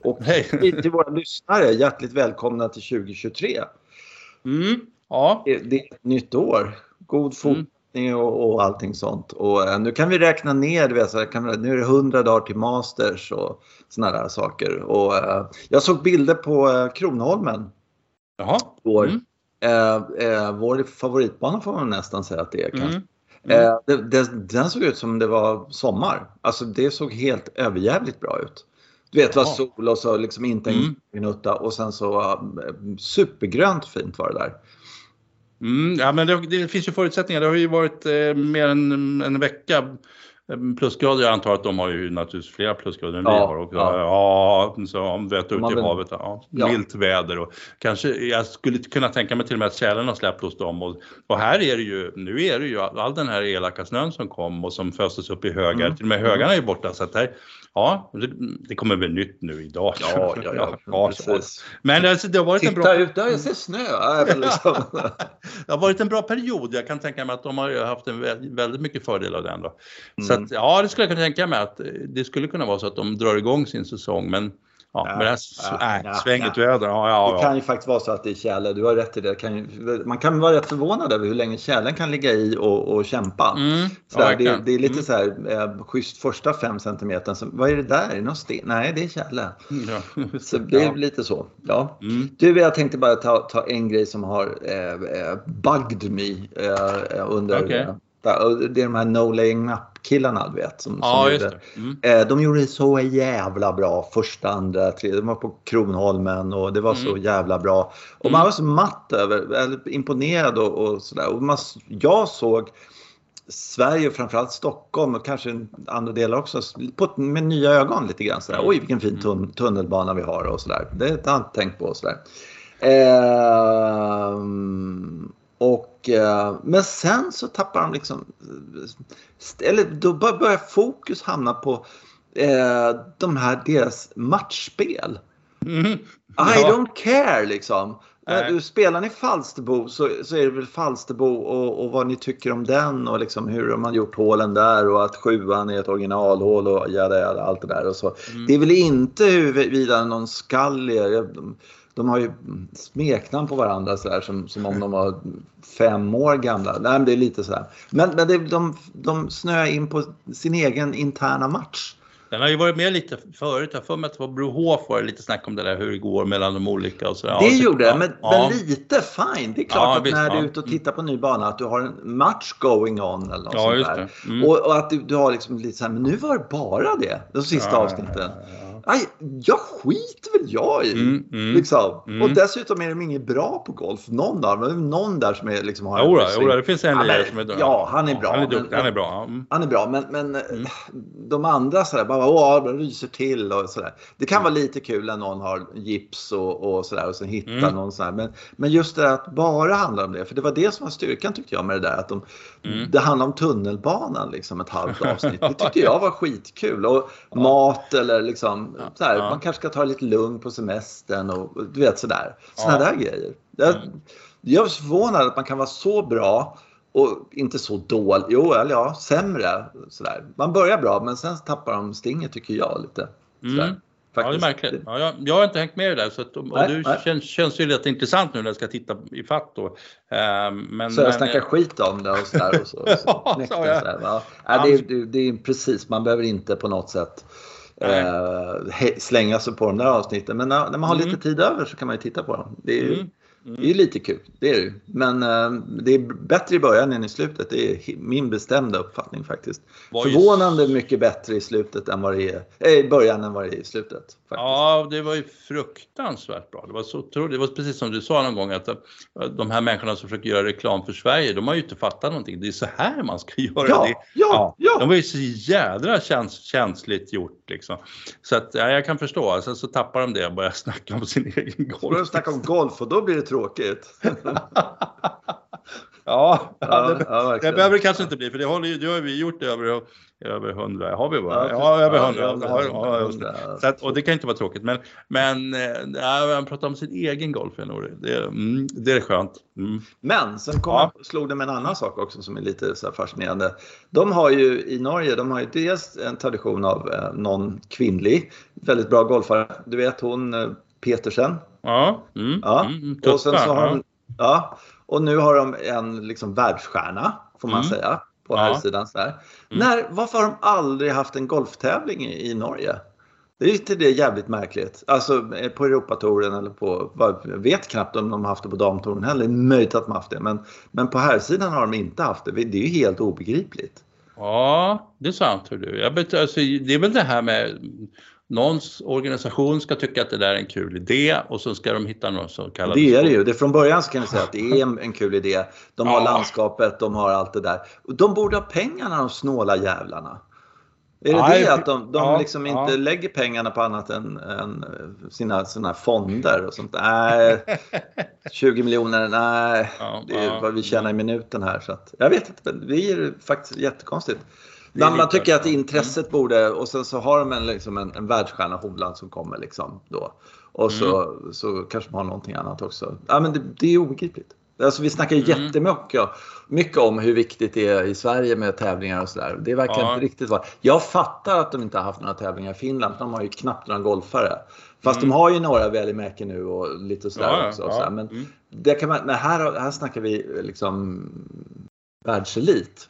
Och Hej. till våra lyssnare, hjärtligt välkomna till 2023. Mm, ja. Det, det, är ett nytt år. God fortsättning mm. och, och allting sånt. Och uh, nu kan vi räkna ner, vet, så kan, nu är det 100 dagar till Masters och såna där saker. Och, uh, jag såg bilder på uh, Kronholmen. Jaha. Vår, mm. vår favoritbana får man nästan säga att det är kanske. Mm. Mm. Det, det, den såg ut som det var sommar. Alltså det såg helt överjävligt bra ut. Du vet, det var sol och så liksom inte en mm. gnutta och sen så uh, supergrönt fint var det där. Mm, ja, men det, det, finns ju förutsättningar. Det har ju varit eh, mer än en vecka plusgrader. Jag antar att de har ju naturligtvis flera plusgrader än ja, vi har. Och, ja. ja, så vet ute i havet. Ja, milt väder och kanske jag skulle kunna tänka mig till och med att tjälen har släppt hos dem. Och, och, här är det ju, nu är det ju all den här elaka snön som kom och som föstes upp i högar. Mm. Till och med högarna är ju borta så att här, Ja, det, kommer väl nytt nu idag. Ja, ja, ja, ja precis. Men alltså, det har varit Titta en bra... ut där, jag ser snö. Liksom... det har varit en bra period. Jag kan tänka mig att de har haft en väldigt mycket fördel av den. Då. Mm. Så att, ja, det skulle jag kunna tänka mig att det skulle kunna vara så att de drar igång sin säsong. Men Ja, men det här ja, ja, svängigt väder. Ja, ja, det kan ju faktiskt vara så att det är tjäle. Du har rätt i det. Kan ju, man kan vara rätt förvånad över hur länge tjälen kan ligga i och, och kämpa. Mm, Sådär, det, det, är lite mm. så här eh, schysst första fem centimetern. Så, vad är det där? Är det någon sten? Nej, det är tjäle. Så det är lite så. Ja. Mm. Du, jag tänkte bara ta, ta en grej som har eh, eh bugged me eh, under okay. Det är de här No Laying Up-killarna, du vet. Som, ja, som det. Mm. Eh, de gjorde det så jävla bra första, andra, tredje. De var på Kronholmen och det var mm. så jävla bra. Och mm. man var så matt över, imponerad och, och sådär. Och man, jag såg Sverige och framförallt Stockholm och kanske andra delar också på, med nya ögon lite grann. Sådär. Oj, vilken fin tun tunnelbana vi har och sådär. Det har jag inte tänkt på. Sådär. Eh, och, eh, men sen så tappar de liksom... Eller då börjar fokus hamna på eh, de här, deras matchspel. Mm. Ja. I don't care liksom. Nej. Spelar ni Falsterbo så, så är det väl Falsterbo och, och, vad ni tycker om den och liksom hur har man gjort hålen där och att sjuan är ett originalhål och jada, jada, allt det där. Och så. Mm. Det är väl inte huruvida någon skallier de har ju smeknamn på varandra så där, som, som om de var fem år gamla. Nej, men det är lite så här. Men, men det, de, de snöar in på sin egen interna match. Den har ju varit med lite förut. Jag får mig att det var Brohof var lite snack om det där hur det går mellan de olika och så. Det ja, gjorde det, men, ja. men, lite fine. Det är klart ja, att visst, när du är ute och tittar på ny bana att du har en match going on eller något sånt där. Mm. Och, och, att du, du, har liksom lite så här, men nu var det bara det, de sista avsnitten. Aj, jag skiter väl jag i. Mm, mm, liksom. mm. Och dessutom är de inget bra på golf. Någon där, men någon där som är liksom har Jodå, jodå, det finns en lirare som är Ja, han är bra. Han är, duktig, men, han är bra. Mm. Han är bra, men, men mm. de andra sådär, bara åh, de ryser till och sådär. Det kan vara lite kul när någon har gips och, och sådär och sen hittar mm. någon sådär. Men, men just det att bara handla om det, för det var det som var styrkan tyckte jag med det där. Att de, Det handlar om tunnelbanan liksom ett halvt avsnitt. Det tyckte jag var skitkul. Och mat eller liksom så här, ja. Man kanske ska ta lite lugnt på semestern och du vet sådär. Sådana ja. där grejer. Jag, mm. jag är förvånad att man kan vara så bra och inte så dålig, jo eller ja, sämre. Sådär. Man börjar bra men sen tappar de stinget tycker jag lite. Mm. Ja, det är märkligt. Ja, jag, jag har inte hängt med i det där så att, och nej, du nej. Känns, känns ju lite intressant nu när jag ska titta i fatt då. Uh, men, så jag snackar skit om det och sådär. Och så, så, ja, så. Så ja. ja. det, är, det är precis, man behöver inte på något sätt eh, slänga sig på de där avsnitten. Men när, när man har mm. lite tid över så kan man ju titta på dem. Det är, mm. Mm. Det är lite kul, det är det Men eh, det är bättre i början än i slutet. Det är min bestämda uppfattning faktiskt. Var Förvånande ju... mycket bättre i slutet än vad det är, äh, i början än vad det är i slutet. Faktiskt. Ja, det var ju fruktansvärt bra. Det var, så, det var precis som du sa någon gång att eh, de här människorna som försöker göra reklam för Sverige, de har ju inte fattat någonting. Det är så här man ska göra ja, det. Ja, ja. De var ju så jädra käns känsligt gjort liksom. Så att, ja, jag kan förstå. Sen så tappar de det och börjar snacka om sin egen golf. Börjar snacka om golf och då blir det tråkigt. Ja, ja, det, ja, det behöver det kanske inte bli för det har, det har vi gjort över över 100, har vi bara? Ja, över 100. Ja, ja, 100. Så att, och det kan inte vara tråkigt. Men, men äh, han pratar om sin egen golf, det, mm, det är skönt. Mm. Men sen kom ja. slog det med en annan sak också som är lite så fascinerande. De har ju i Norge, de har ju dels en tradition av eh, någon kvinnlig, väldigt bra golfare. Du vet hon eh, Petersen. Ja. Mm, ja. Mm, och sen så har de, ja. Och nu har de en liksom världsstjärna, får man mm. säga på ja. här sidan. Så Mm. När, varför har de aldrig haft en golftävling i, i Norge? Det är inte det jävligt märkligt. Alltså eh, på Europatouren eller på, jag vet knappt om de har haft det på damtouren heller. Det är möjligt att de haft det. Men, men på här sidan har de inte haft det. Det är ju helt obegripligt. Ja, det är sant. Hör du. Jag bet, alltså, det är väl det här med någons organisation ska tycka att det där är en kul idé och så ska de hitta något som kallas Det är det ju. Det från början så kan vi säga att det är en, en kul idé. De har ja. landskapet, de har allt det där. De borde ha pengarna de snåla jävlarna. Är det Nej, det att de, de ja, liksom inte ja. lägger pengarna på annat än, än sina såna fonder och sånt? Nej, 20 miljoner, nej, det är vad vi tjänar i minuten här. Så att, jag vet inte, det är faktiskt jättekonstigt. Man, man tycker att intresset mm. borde, och sen så har de en, liksom en, en världsstjärna Hovland som kommer liksom då. Och så, mm. så kanske man har någonting annat också. Ja, men det, det är obegripligt. Alltså vi snackar mm. jättemycket mycket om hur viktigt det är i Sverige med tävlingar och sådär. Det verkar ja. inte riktigt vara. Jag fattar att de inte har haft några tävlingar i Finland. De har ju knappt några golfare. Fast mm. de har ju några Välimäki nu och lite sådär ja, också. Ja. Så men, mm. det kan man, men här, här snackar vi liksom världselit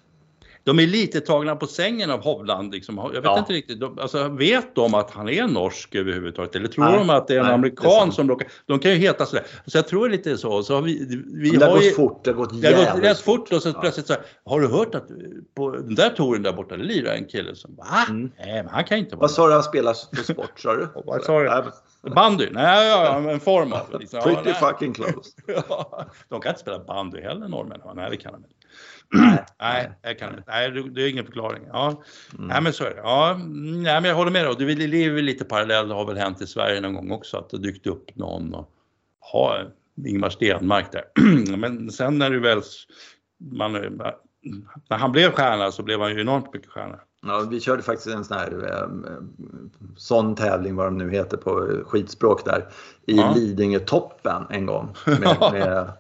de är lite tagna på sängen av Hovland. Liksom. Jag vet ja. inte riktigt. De, alltså, vet de att han är norsk överhuvudtaget? Eller tror nej, de att det är en nej, amerikan är som råkar... De kan ju heta sådär. Så jag tror lite så. så vi, vi det har gått fort. Det har gått jävligt det har gått rätt fort. Och så ja. plötsligt så här, Har du hört att på den där touren där borta, det lirar en kille som... Va? Mm. Nej, men han kan inte vara Vad sa du han spelar för sport? Sa du? Vad sa du? Bandy? Nej, ja, en form av. Liksom. Pretty ja, fucking close. ja, de kan inte spela bandy heller norrmännen. Nej, det kan de inte. Nej, nej, jag kan inte. Nej, det är ingen förklaring. Ja, mm. nej, men så är det. Ja, nej, men jag håller med dig. Det lever lite parallellt. Det har väl hänt i Sverige någon gång också att det dykt upp någon och ha Ingmar Stenmark där. men sen när du väl man, när han blev stjärna så blev han ju enormt mycket stjärna. Ja, vi körde faktiskt en sån här eh, sån tävling, vad de nu heter på skitspråk där, i ja. Lidingö-toppen en gång. Med, med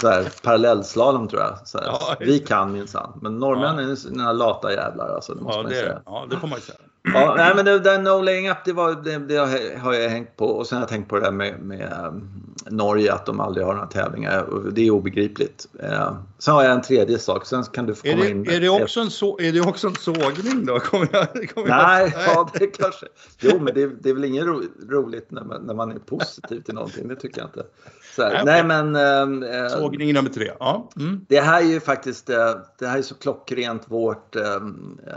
så här, parallellslalom tror jag. Så här, ja, vi kan minsann. Men norrmännen är några lata jävlar alltså. Det måste ja, man det, säga. ja, det får man säga. Ja, nej, men det där no laying up, det, var, det, det, har jag hängt på. Och sen har jag tänkt på det där med, med um, Norge, att de aldrig har några tävlingar. Det är obegripligt. Uh, sen har jag en tredje sak, sen kan du få komma det, in. Är det, också en så, är det också en sågning då? Kommer jag, kommer nej, jag... ja det kanske. Jo, men det, det är väl inget ro, roligt när man, när man är positiv till någonting, det tycker jag inte. Här, nej, men... Äh, Sågning nummer tre. Ja. Mm. Det här är ju faktiskt äh, det här är så klockrent vårt äh,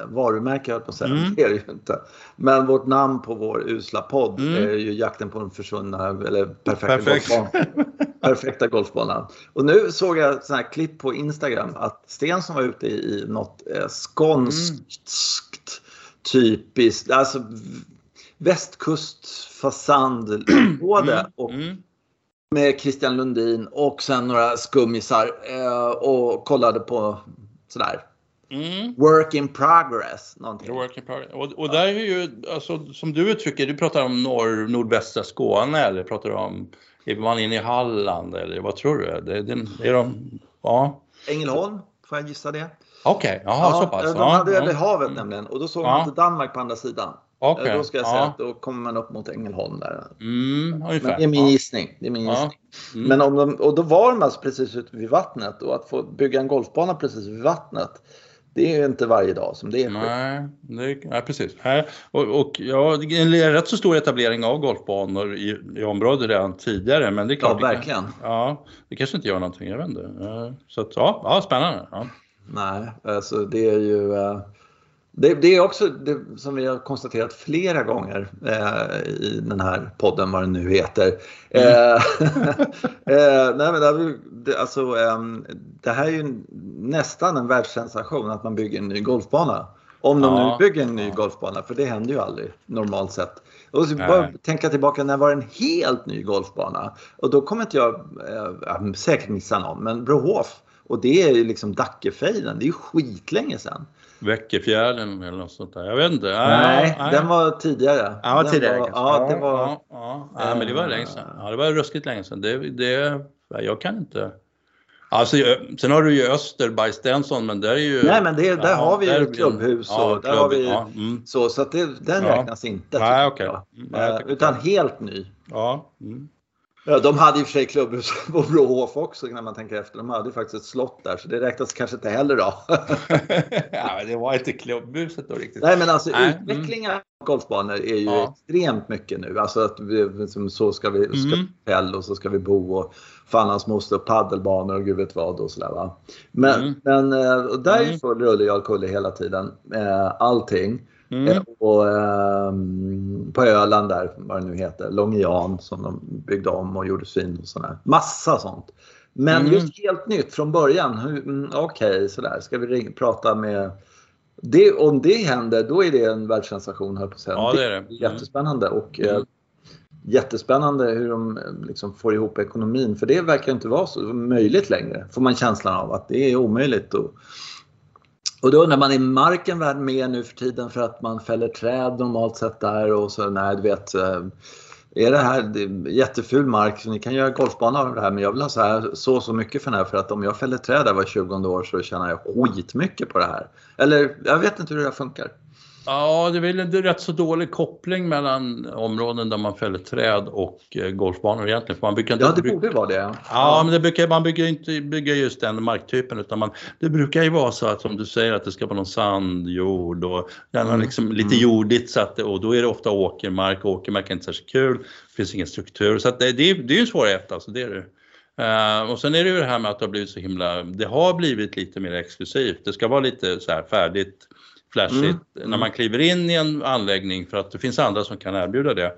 varumärke, jag på att säga. Mm. Det är ju inte. Men vårt namn på vår usla podd mm. är ju Jakten på den försvunna, eller perfekta Perfekt. golfbanan. perfekta golfbanan. Och nu såg jag sådana här klipp på Instagram att Stensson var ute i, något eh, skånskt mm. typiskt, alltså västkustfasandområde. Mm. Och mm med Christian Lundin och sen några skummisar eh, och kollade på sådär. Mm. Work in progress. Någonting. Work in progress. Och, och där är ju, alltså, som du uttrycker, du pratar om norr, nordvästra Skåne eller pratar du om, är man inne i Halland eller vad tror du? Det, det, är de, ja. Ängelholm, får jag gissa det? Okej, okay. jaha ja, så pass. De hade ja, över havet mm. nämligen och då såg man ja. inte Danmark på andra sidan. Okay. Då ska jag säga ja. att då kommer man upp mot Ängelholm där. Mm, det är min gissning. Det är min ja. Mm. Men om de, och då var de alltså precis ute vid vattnet och att få bygga en golfbana precis vid vattnet. Det är inte varje dag som det är. Nej, det, nej precis. Och, och ja, en rätt så stor etablering av golfbanor i, i området redan tidigare. Men det är klart. Ja, verkligen. Det, ja, det kanske inte gör någonting. Jag vet inte. Så att, ja, ja spännande. Ja. Nej, alltså det är ju. Det, det, är också det som vi har konstaterat flera gånger eh, i den här podden, vad den nu heter. Mm. Eh, eh, nej, men det, det, alltså, det här är ju nästan en världssensation att man bygger en ny golfbana. Om de ja. nu bygger en ny golfbana, för det händer ju aldrig normalt sett. Och så bara tänka tillbaka, när var det en helt ny golfbana? Och då kommer inte jag, eh, säkert missa någon, men Brohof Och det är ju liksom Dackefejden, det är ju skitlänge sedan. Väckefjärden eller något sånt där. Jag vet inte. Nej, nej. den var tidigare. Ja, den tidigare var, ja, det var, ja, ja, ja. men det var länge sedan. Ja, det var ruskigt länge sedan. Det, det, jag kan inte. Alltså, sen har du ju Öster by Stenson, men där är ju... Nej, men det, där ja, har vi ju klubbhus och ja, där klubb, har vi ja, mm. så, så att det, den räknas inte. Nej, okay. Nej, uh, utan helt ny. Ja. Mm. Ja, de hade i och för sig klubbhus på Brohof också när man tänker efter. De hade ju faktiskt ett slott där så det räknas kanske inte heller då. ja, det var inte klubbhuset då riktigt. Nej, men alltså Nej. Mm. utvecklingen av golfbanor är ju ja. extremt mycket nu. Alltså att vi, så ska vi ska mm. och så ska vi bo och fan hans moster och paddelbanor och gud vet vad och sådär va. Men, mm. men eh, där är ju mm. full rulle i Alkulle hela tiden. Eh, allting. Mm. Eh, och, eh, på Öland där, vad det nu heter, Långian som de byggde om och gjorde fin och sådär. Massa sånt. Men mm. just helt nytt från början. Mm, Okej, okay, sådär. Ska vi prata med... Det, om det händer, då är det en världssensation, höll på att säga. Ja, det är det. Mm. Jättespännande. Och, eh, jättespännande hur de liksom får ihop ekonomin. För det verkar inte vara så möjligt längre. Får man känslan av att det är omöjligt. Och, och då undrar man, är marken värd mer nu för tiden för att man fäller träd normalt sett där och så, nej du vet. Eh, är det här det är jätteful mark, så ni kan göra golfbana av det här men jag vill ha så här så så mycket för den här för att om jag fäller träd där var 20 år så tjänar jag skitmycket på det här. Eller jag vet inte hur det här funkar. Ja, det är väl en rätt så dålig koppling mellan områden där man fäller träd och eh, golfbanor egentligen. För man brukar inte, ja, det borde vara det. Ja, ja men det brukar, man brukar inte bygga just den marktypen utan man, det brukar ju vara så att som du säger att det ska vara någon sandjord och gärna mm. liksom lite mm. jordigt så att, och då är det ofta åkermark och åkermark är inte särskilt kul. Det finns ingen struktur så att det, det, är, det är ju en svårighet alltså, det är det. Uh, och sen är det ju det här med att det har blivit så himla, det har blivit lite mer exklusivt. Det ska vara lite så här färdigt flashigt mm. mm. när man kliver in i en anläggning för att det finns andra som kan erbjuda det.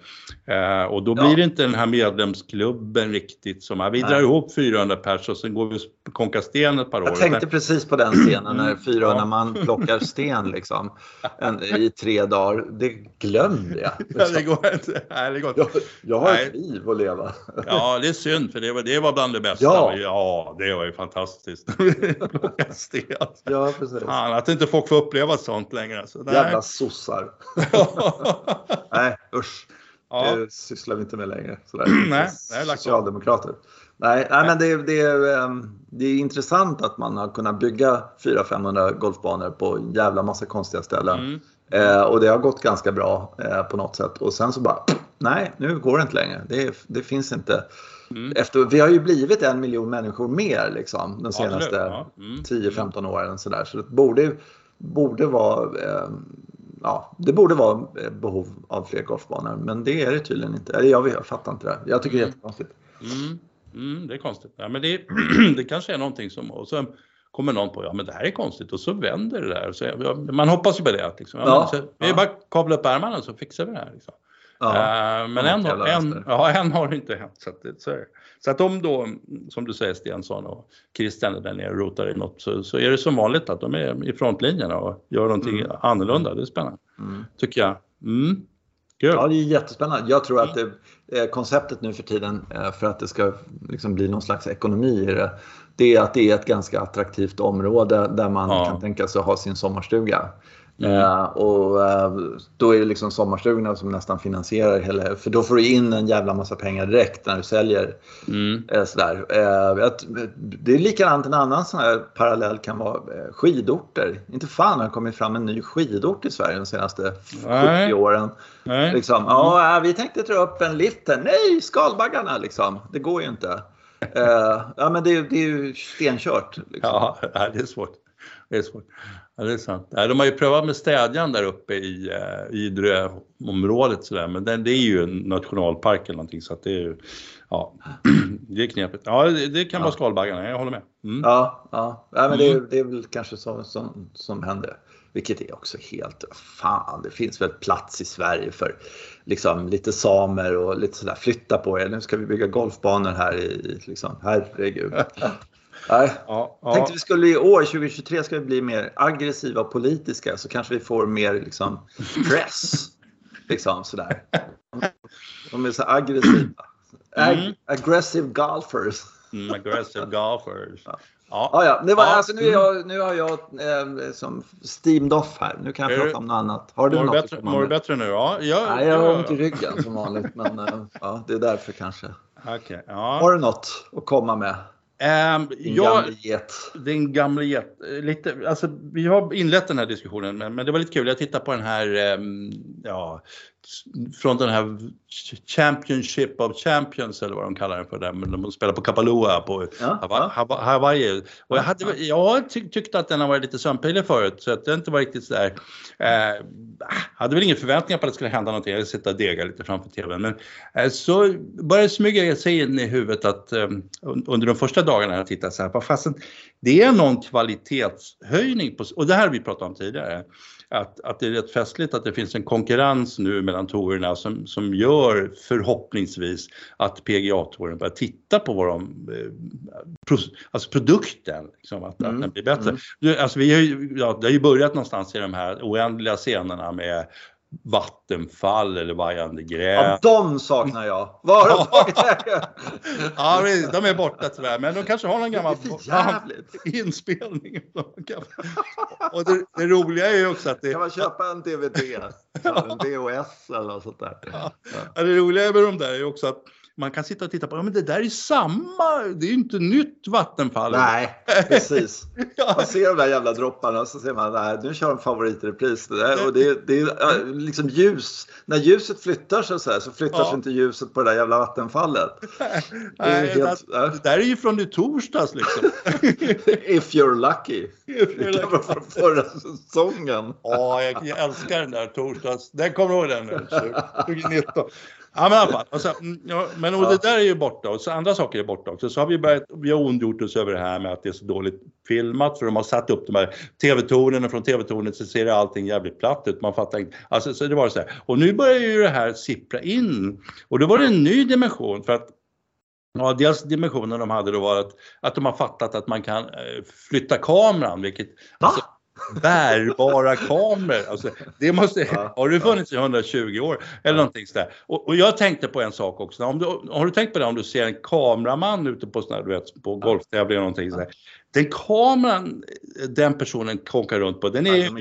Eh, och då blir det inte den här medlemsklubben riktigt som, att vi drar ihop 400 pers och sen går vi och konkar sten ett par år. Jag tänkte precis på den scenen när 400 mm. man plockar sten liksom en, i tre dagar. Det glömde jag. Ja, det går inte. Nej, det går inte. Jag, jag har Nej. ett liv att leva. Ja, det är synd för det var, det var bland det bästa. Ja, ja det var ju fantastiskt. plocka sten. Ja, precis. Fan, att inte folk får uppleva sånt sånt längre. Så, nej. Jävla sossar. nej, usch. Ja. Det sysslar vi inte med längre. Sådär. nej, Socialdemokrater. Nej, nej, men det, det, är, ehm, det är intressant att man har kunnat bygga 400-500 golfbanor på en jävla massa konstiga ställen. Mm. Eh, och det har gått ganska bra eh, på något sätt. Och sen så bara, nej, nu går det inte längre. Det, det finns inte. Mm. Efter, vi har ju blivit en miljon människor mer liksom, de senaste ja, mm. 10-15 åren. Så, där. så det borde borde vara eh, ja, det borde vara behov av fler golfbanor, men det är det tydligen inte. Eller jag, jag fattar inte det. Jag tycker det är jättekonstigt. Mm. Mm, det är konstigt. Ja, men det, det kanske är någonting som, och så kommer någon på, ja men det här är konstigt och så vänder det där. Så, ja, man hoppas ju på det. Liksom. Ja, ja, så, vi bara kavla upp ärmarna så fixar vi det här. Liksom. Ja, uh, men en, en, ja, en har det inte hänt. Så, att, så, så att om då, som du säger Stensson och Christian är där nere rotar i något så, så är det som vanligt att de är i frontlinjerna och gör någonting mm. annorlunda. Det är spännande, mm. tycker jag. Mm. Ja, det är jättespännande. Jag tror att det, konceptet nu för tiden eh, för att det ska liksom bli någon slags ekonomi i det, det är att det är ett ganska attraktivt område där man ja. kan tänka sig att ha sin sommarstuga. Mm. Uh, och uh, då är det liksom sommarstugorna som nästan finansierar hela, för då får du in en jävla massa pengar direkt när du säljer. Mm. Uh, sådär. det är likadant, en annan sån här parallell kan vara skidorter. Inte fan har det kommit fram en ny skidort i Sverige de senaste Nej. 70 åren. Nej. Liksom, mm. ja, vi tänkte dra upp en lift här. Nej, skalbaggarna liksom. Det går ju inte. ja, men det, det är ju stenkört. Liksom. Ja, det är svårt. Det är svårt. Ja, det är sant. de har ju prövat med städjan där uppe i eh, Idreområdet sådär, men det, det är ju en nationalpark eller någonting så att det är ju, ja, det är knepigt. Ja, det, det kan ja. vara skalbaggarna, jag håller med. Mm. Ja, ja. ja men det, mm. det är väl kanske så som, som händer. Vilket är också helt, fan det finns väl plats i Sverige för liksom lite samer och lite sådär flytta på er. Nu ska vi bygga golfbanor här i, liksom, herregud. Nej. Ja, ja. Tänkte vi skulle i år, 2023, ska vi bli mer aggressiva och politiska så kanske vi får mer liksom, press. liksom sådär. De är så aggressiva. Ag mm. Aggressive golfers. Mm, aggressive golfers. Ja. Ja. Ah, ja. Det var, ja. Alltså, nu, jag, nu har jag eh, som steamed off här. Nu kan jag prata om något annat. Har du mår något bättre, Mår du bättre nu? Ja. ja Nej, jag har ont i ryggen som vanligt. men eh, ja, det är därför kanske. Okay, ja. Har du något att komma med? Um, din ja, gamle get. Din gamle get. Lite, alltså, vi har inlett den här diskussionen, men, men det var lite kul. Jag tittade på den här, um, ja, från den här Championship of Champions eller vad de kallar den för, där, men de spelar på Kapalua på ja, Hawaii. Hawaii. Och jag, hade, jag tyck, tyckte att den har varit lite sömnpilig förut så att det inte var riktigt sådär. Eh, hade väl inga förväntningar på att det skulle hända någonting. Jag sitta och dega lite framför TVn. Men eh, så började smyga sig in i huvudet att eh, under de första dagarna jag tittade så här, fasen, det är någon kvalitetshöjning på, och det här har vi pratat om tidigare att, att det är rätt festligt att det finns en konkurrens nu mellan tourerna som, som gör förhoppningsvis att PGA-touren börjar titta på vad de, eh, alltså produkten, liksom, att, mm. att den blir bättre. Mm. Alltså vi har ju, ja, det har ju börjat någonstans i de här oändliga scenerna med vattenfall eller vajande gräs. Ja, de saknar jag. Var Ja, de är borta tyvärr, men de kanske har någon gammal inspelning. Och det, det, roliga är ju också att det... Kan man köpa en DVD? En VHS eller något sånt där? Ja. Det roliga med de där är ju också att man kan sitta och titta på, ja men det där är samma, det är ju inte nytt vattenfall. Nej, precis. ja. Man ser de där jävla dropparna och så ser man, nej, nu kör de favoritrepris. Det där, och det, det är liksom ljus, när ljuset flyttar sig så, här, så flyttar ja. sig inte ljuset på det där jävla vattenfallet. nej, helt, det, det, där är ju från i torsdags liksom. If you're lucky. If you're det kan vara från förra säsongen. Ja, jag, jag, älskar den där torsdags, den kommer ihåg den nu? 2019. Ja men i alla fall. Alltså, ja, men och det där är ju borta och så andra saker är borta också. Så har vi börjat, vi har ondgjort oss över det här med att det är så dåligt filmat för de har satt upp de här TV-tornen och från TV-tornet så ser allting jävligt platt ut. Man fattar inte. Alltså så det var så här. Och nu börjar ju det här sippra in och då var det en ny dimension för att Ja, dels dimensionen de hade då var att, att de har fattat att man kan eh, flytta kameran, vilket... Alltså, bärbara kameror. Alltså, det måste, ja, har det funnits i 120 år eller ja. någonting sådär. Och, och, jag tänkte på en sak också. Om du, har du tänkt på det om du ser en kameraman ute på, såna, du vet, på golftävlingar eller någonting sådär. Den kameran den personen konkar runt på, den är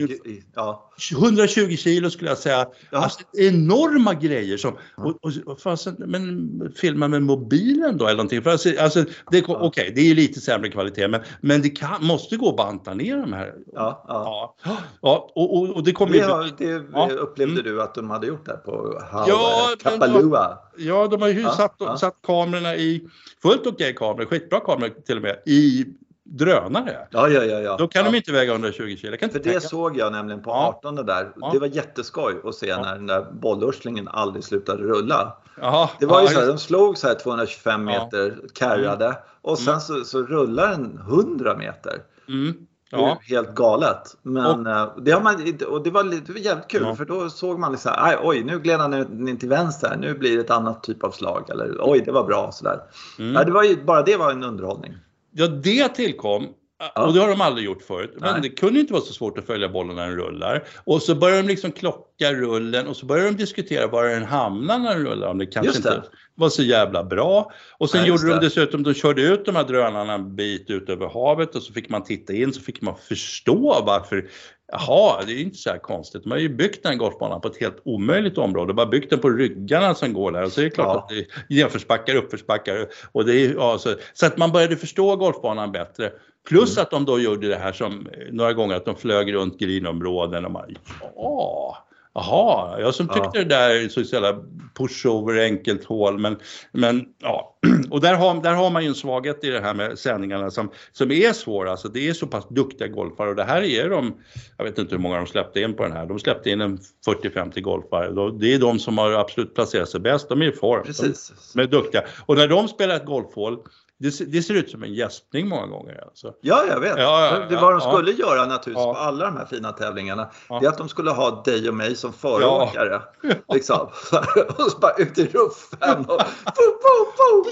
ja, 120 kilo skulle jag säga. Ja. Alltså, enorma grejer som, och, och, fasen, men filma med mobilen då eller någonting. För alltså, alltså det, ja. Okej, okay, det är lite sämre kvalitet men, men det kan, måste gå att banta ner de här. Ja, ja. ja. och, och, och det kommer det, har, det ja. upplevde mm. du att de hade gjort där på ja, Kapalua? Ja, de har ju satt, satt kamerorna i, fullt okej okay kameror, skitbra kameror till och med, i drönare. Ja, ja, ja, ja. Då kan ja. de inte väga 120 kilo. För det tänka. såg jag nämligen på ja. 18 där. Ja. Det var jätteskoj att se när den där bollurslingen aldrig slutade rulla. Aha. Det var ju så här, de slog så här 225 meter carrade mm. och sen mm. så, så rullar den 100 meter. Mm. Ja. Helt galet. Men och, eh, det, har man, och det, var, det var jävligt kul ja. för då såg man liksom, aj, oj nu gled han in till vänster, nu blir det ett annat typ av slag. Eller oj det var bra sådär. Mm. Ja, det var ju, bara det var en underhållning. Ja, det tillkom. Och det har de aldrig gjort förut. Men Nej. det kunde inte vara så svårt att följa bollen när den rullar. Och så börjar de liksom klocka rullen och så börjar de diskutera var den hamnar när den rullar. Om det kanske inte var så jävla bra. Och sen Nej, gjorde de dessutom, de körde ut de här drönarna en bit ut över havet och så fick man titta in så fick man förstå varför Jaha, det är inte så här konstigt. De har ju byggt den golfbanan på ett helt omöjligt område. Bara byggt den på ryggarna som går där. Och så är det klart ja. att det är nedförsbackar, uppförsbackar. Och det är, ja, så, så, att man började förstå golfbanan bättre. Plus mm. att de då gjorde det här som några gånger att de flög runt grinområden och man, ja, Jaha, jag som tyckte ja. det där så jävla pushover, enkelt hål. Men, men ja, och där har, där har man ju en svaghet i det här med sändningarna som, som är svåra. Alltså det är så pass duktiga golfare och det här är de, jag vet inte hur många de släppte in på den här. De släppte in en 40-50 golfare. Det är de som har absolut placerat sig bäst. De är i form. Precis. De är duktiga. Och när de spelar ett golfhål det, det, ser ut som en gäspning många gånger. Alltså. Ja, jag vet. Ja, ja, det var de skulle göra naturligtvis på alla de här fina tävlingarna. Det är att de skulle ha dig och mig som föråkare. Liksom. och så bara ut i ruffen. Och, bo, bo, bo.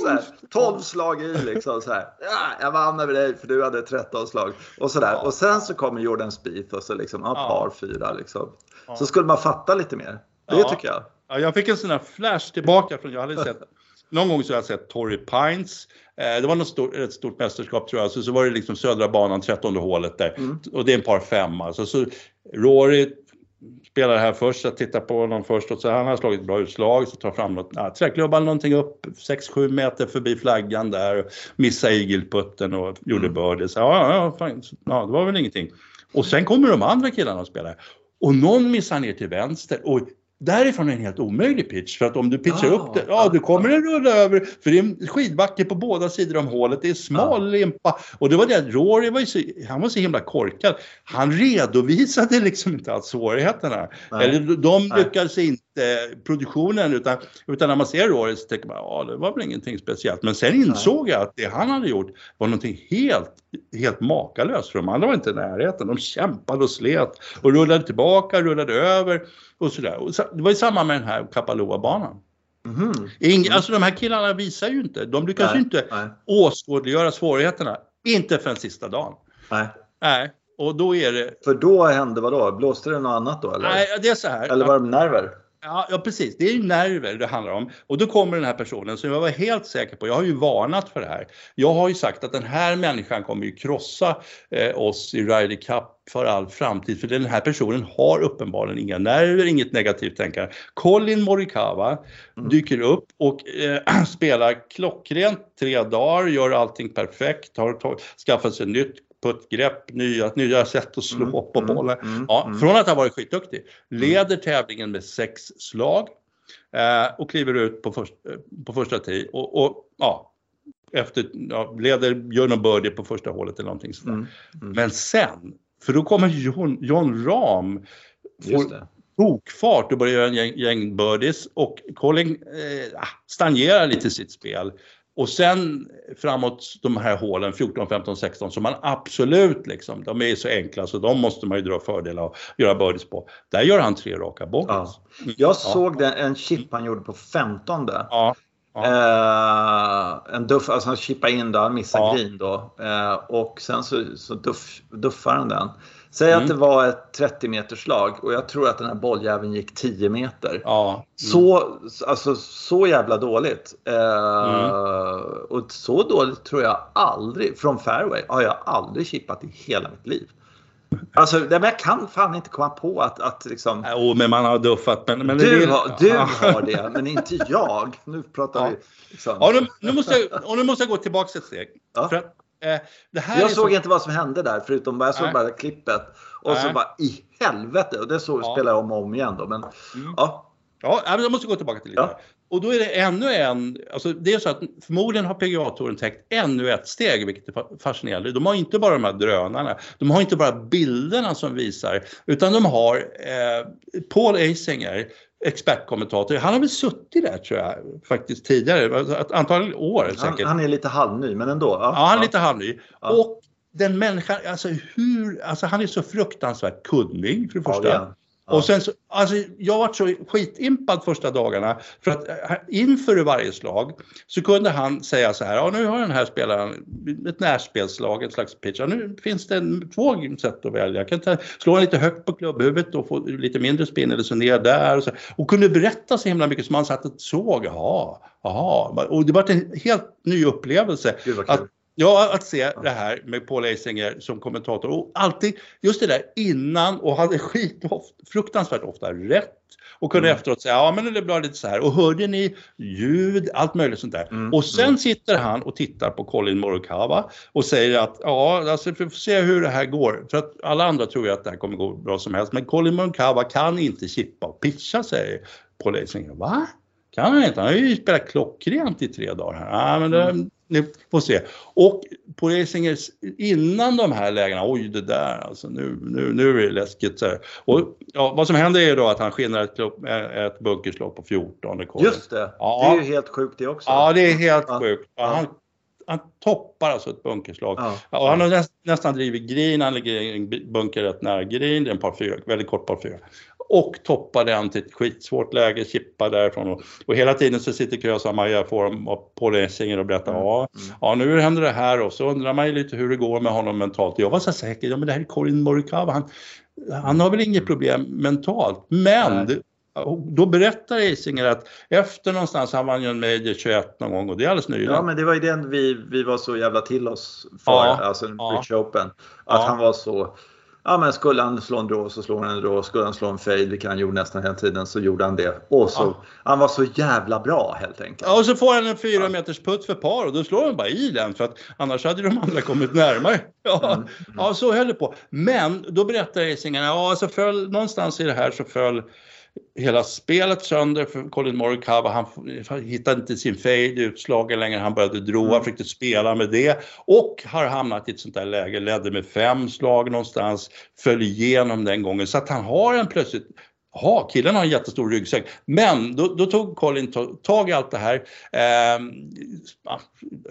Så här, 12 slag i liksom. Så här. Ja, jag vann över dig för du hade 13 slag. Och, så där. och sen så kommer Jordan Spieth och så liksom, ja, par fyra. Liksom. Så skulle man fatta lite mer. Det tycker jag. Ja, jag fick en sån här flash tillbaka från, jag hade sett någon gång så har jag sett Torrey Pines. Eh, det var något stort, ett stort mästerskap tror jag, så, så var det liksom södra banan, 13 hålet där. Mm. Och det är en par fem alltså. Så Rory spelar här först, jag tittar på honom först och så han har slagit bra utslag, så tar fram något, ja, träklubban någonting upp 6-7 meter förbi flaggan där, missar igelputten och gjorde mm. birdie. Så ja, ja, fan, ja, det var väl ingenting. Och sen kommer de andra killarna och spelar. Och någon missar ner till vänster och Därifrån är en helt omöjlig pitch för att om du pitchar ah, upp det, ja du kommer den rulla över för det är skidbacke på båda sidor om hålet, det är smal ah. limpa och det var det, Rory var ju så, han var så himla korkad. Han redovisade liksom inte alls svårigheterna. Nej. Eller de lyckades inte produktionen utan, utan när man ser så tänker man ja det var väl ingenting speciellt. Men sen insåg jag att det han hade gjort var någonting helt, helt makalöst för de andra var inte i närheten. De kämpade och slet och rullade tillbaka, rullade över och sådär. Och det var ju samma med den här Kapaloa-banan. Mm. mm. Alltså de här killarna visar ju inte, de lyckas ju inte nej. åskådliggöra svårigheterna. Inte för den sista dagen. Nej. Nej. Och då är det... För då hände vad då? Blåste det något annat då? Eller? Nej, det är så här. Eller var det nerver? Ja, ja, precis. Det är ju nerver det handlar om. Och då kommer den här personen som jag var helt säker på, jag har ju varnat för det här. Jag har ju sagt att den här människan kommer ju krossa eh, oss i Ryder Cup för all framtid. För den här personen har uppenbarligen inga nerver, inget negativt tänkande. Colin Morikawa mm. dyker upp och eh, spelar klockrent tre dagar, gör allting perfekt, har skaffat sig nytt puttgrepp, nya, nya sätt att slå mm, på mm, bollen. Mm, ja, mm. Från att ha varit skitduktig, leder tävlingen med sex slag eh, och kliver ut på, först, eh, på första tee och, och ja, efter, ja, leder, gör någon birdie på första hålet eller någonting sådär. Mm, mm. Men sen, för då kommer John, John Rahm, får tokfart och börjar göra en gäng, gäng birdies och Colin eh, ah, stagnerar lite sitt spel. Och sen framåt de här hålen 14, 15, 16 som man absolut liksom, de är så enkla så de måste man ju dra fördel av göra birdies på. Där gör han tre raka bogeys. Ja. Jag såg den, en chip han gjorde på 15. Ja. Ja. Eh, en duff, alltså han chippade in där, missade ja. green då. Eh, och sen så, så duff, duffar han den. Säg mm. att det var ett 30 meters slag och jag tror att den här bolljäveln gick 10 meter. Ja. Mm. Så, alltså, så jävla dåligt. Eh, mm. Och så dåligt tror jag aldrig, från fairway, har jag aldrig chippat i hela mitt liv. Alltså, jag kan fan inte komma på att, att liksom... Jo, men man har duffat. Men, men du, det... har, du har det, men inte jag. Nu pratar ja. vi... Liksom. Ja, nu, nu, måste jag, och nu måste jag gå tillbaka ett steg. Ja. För att jag såg så... inte vad som hände där förutom jag såg Nej. bara klippet. Och Nej. så bara i helvete. Och det så ja. spelar jag om och om igen då. Men mm. ja. Ja, jag måste gå tillbaka till lite. Ja. Och då är det ännu en, alltså det är så att förmodligen har PGA-touren täckt ännu ett steg, vilket är fascinerande. De har inte bara de här drönarna, de har inte bara bilderna som visar, utan de har eh, Paul Eisinger expertkommentator. Han har väl suttit där tror jag faktiskt tidigare, antal år säkert. Han, han är lite halvny men ändå. Ja, ja han är lite halvny. Ja. Och den människan, alltså hur, alltså han är så fruktansvärt kunnig för det första. Ja. Och sen så, alltså jag var så skitimpad första dagarna för att eh, inför varje slag så kunde han säga så här, ja nu har den här spelaren ett närspelslag, ett slags pitch, ja, nu finns det en, två sätt att välja. Jag kan ta, slå lite högt på klubbhuvudet och få lite mindre spinn eller så ner där och, så, och kunde berätta så himla mycket som man satt och såg, jaha, jaha. Och det var en helt ny upplevelse. Att, Ja, att se det här med Paul Eisinger som kommentator och alltid just det där innan och hade skit fruktansvärt ofta rätt och kunde mm. efteråt säga ja men det blev lite så här och hörde ni ljud, allt möjligt sånt där. Mm. Och sen mm. sitter han och tittar på Colin Morikawa och säger att ja, alltså vi får se hur det här går. För att alla andra tror ju att det här kommer gå bra som helst men Colin Morikawa kan inte chippa och pitcha säger Paul Eisinger. Va? Kan han inte? Han har ju spelat klockrent i tre dagar här. Ja, men det, mm ni får se. Och på Racingers, innan de här lägena, oj det där alltså, nu, nu, nu är det läskigt. Så här. Och ja, vad som händer är då att han skinnar ett, ett bunkerslag på 14. Just det, ja. det är ju helt sjukt det också. Ja, det är helt ja. sjukt. Han, han toppar alltså ett bunkerslag. Ja. Och han har näst, nästan drivit green, han ligger i en bunker rätt nära green, det är en par fyra, väldigt kort par fyra och toppar den till ett skitsvårt läge, chippar därifrån och, och hela tiden så sitter Krösa Maja får på Lesinger och berättar mm. ja, mm. ja nu händer det här och så undrar man ju lite hur det går med honom mentalt. Jag var så säker, ja men det här är Corin Morikawa, han, han har väl inget problem mentalt men då berättar Eisinger att efter någonstans, han vann ju en Major 21 någon gång och det är alldeles nyligen. Ja, men det var ju den vi, vi var så jävla till oss för, ja, alltså ja. British Open. Att ja. han var så Ja men skulle han slå en draw så slår han en draw. Skulle han slå en fade, vilket han gjorde nästan hela tiden, så gjorde han det. Och så, ja. Han var så jävla bra helt enkelt. Ja, och så får han en fyra meters putt för par och då slår han bara i den för att annars hade de andra kommit närmare. Ja, mm. Mm. ja så höll det på. Men då berättar Eisinger, ja så föll, någonstans i det här så föll hela spelet sönder för Colin Morikawa. Han hittade inte sin fade utslagen längre. Han började droa, mm. försökte spela med det och har hamnat i ett sånt där läge. Ledde med fem slag någonstans, föll igenom den gången så att han har en plötsligt Ja, killen har en jättestor ryggsäck. Men då, då tog Colin tag i allt det här. Eh,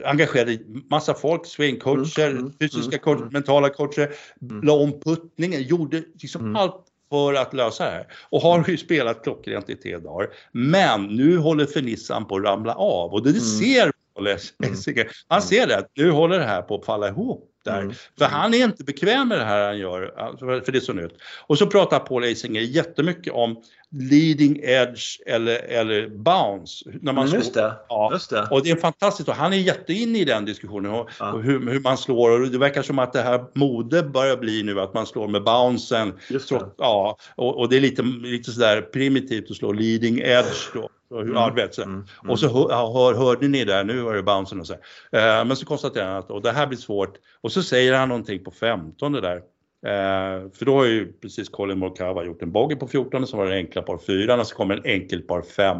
engagerade massa folk, swingcoacher, mm, mm, fysiska coacher, mm. mentala coacher, mm. la om puttningen, gjorde liksom mm. allt för att lösa det här. Och har ju spelat klockrent i tre dagar. Men nu håller fernissan på att ramla av och det mm. ser mm. Han ser det, nu håller det här på att falla ihop där. Mm. För han är inte bekväm med det här han gör, alltså, för det är så nytt. Och så pratar Paul Eisinger jättemycket om leading edge eller, eller bounce. När man mm, just, det. Ja. just det. Och det är fantastiskt och han är jätteinne i den diskussionen och, ja. och hur, hur, man slår och det verkar som att det här mode börjar bli nu att man slår med bouncen. Just det. Så, ja, och, och, det är lite, lite sådär primitivt att slå leading edge då. Mm. Ja, vet, mm. Mm. Och så hör, hörde ni där, nu var det bouncen och så. Uh, men så konstaterar han att och det här blir svårt. Och så säger han någonting på 15 där. Eh, för då har ju precis Colin Morikawa gjort en bogey på 14 så var det enkla par 4 och så kommer en enkel par 5.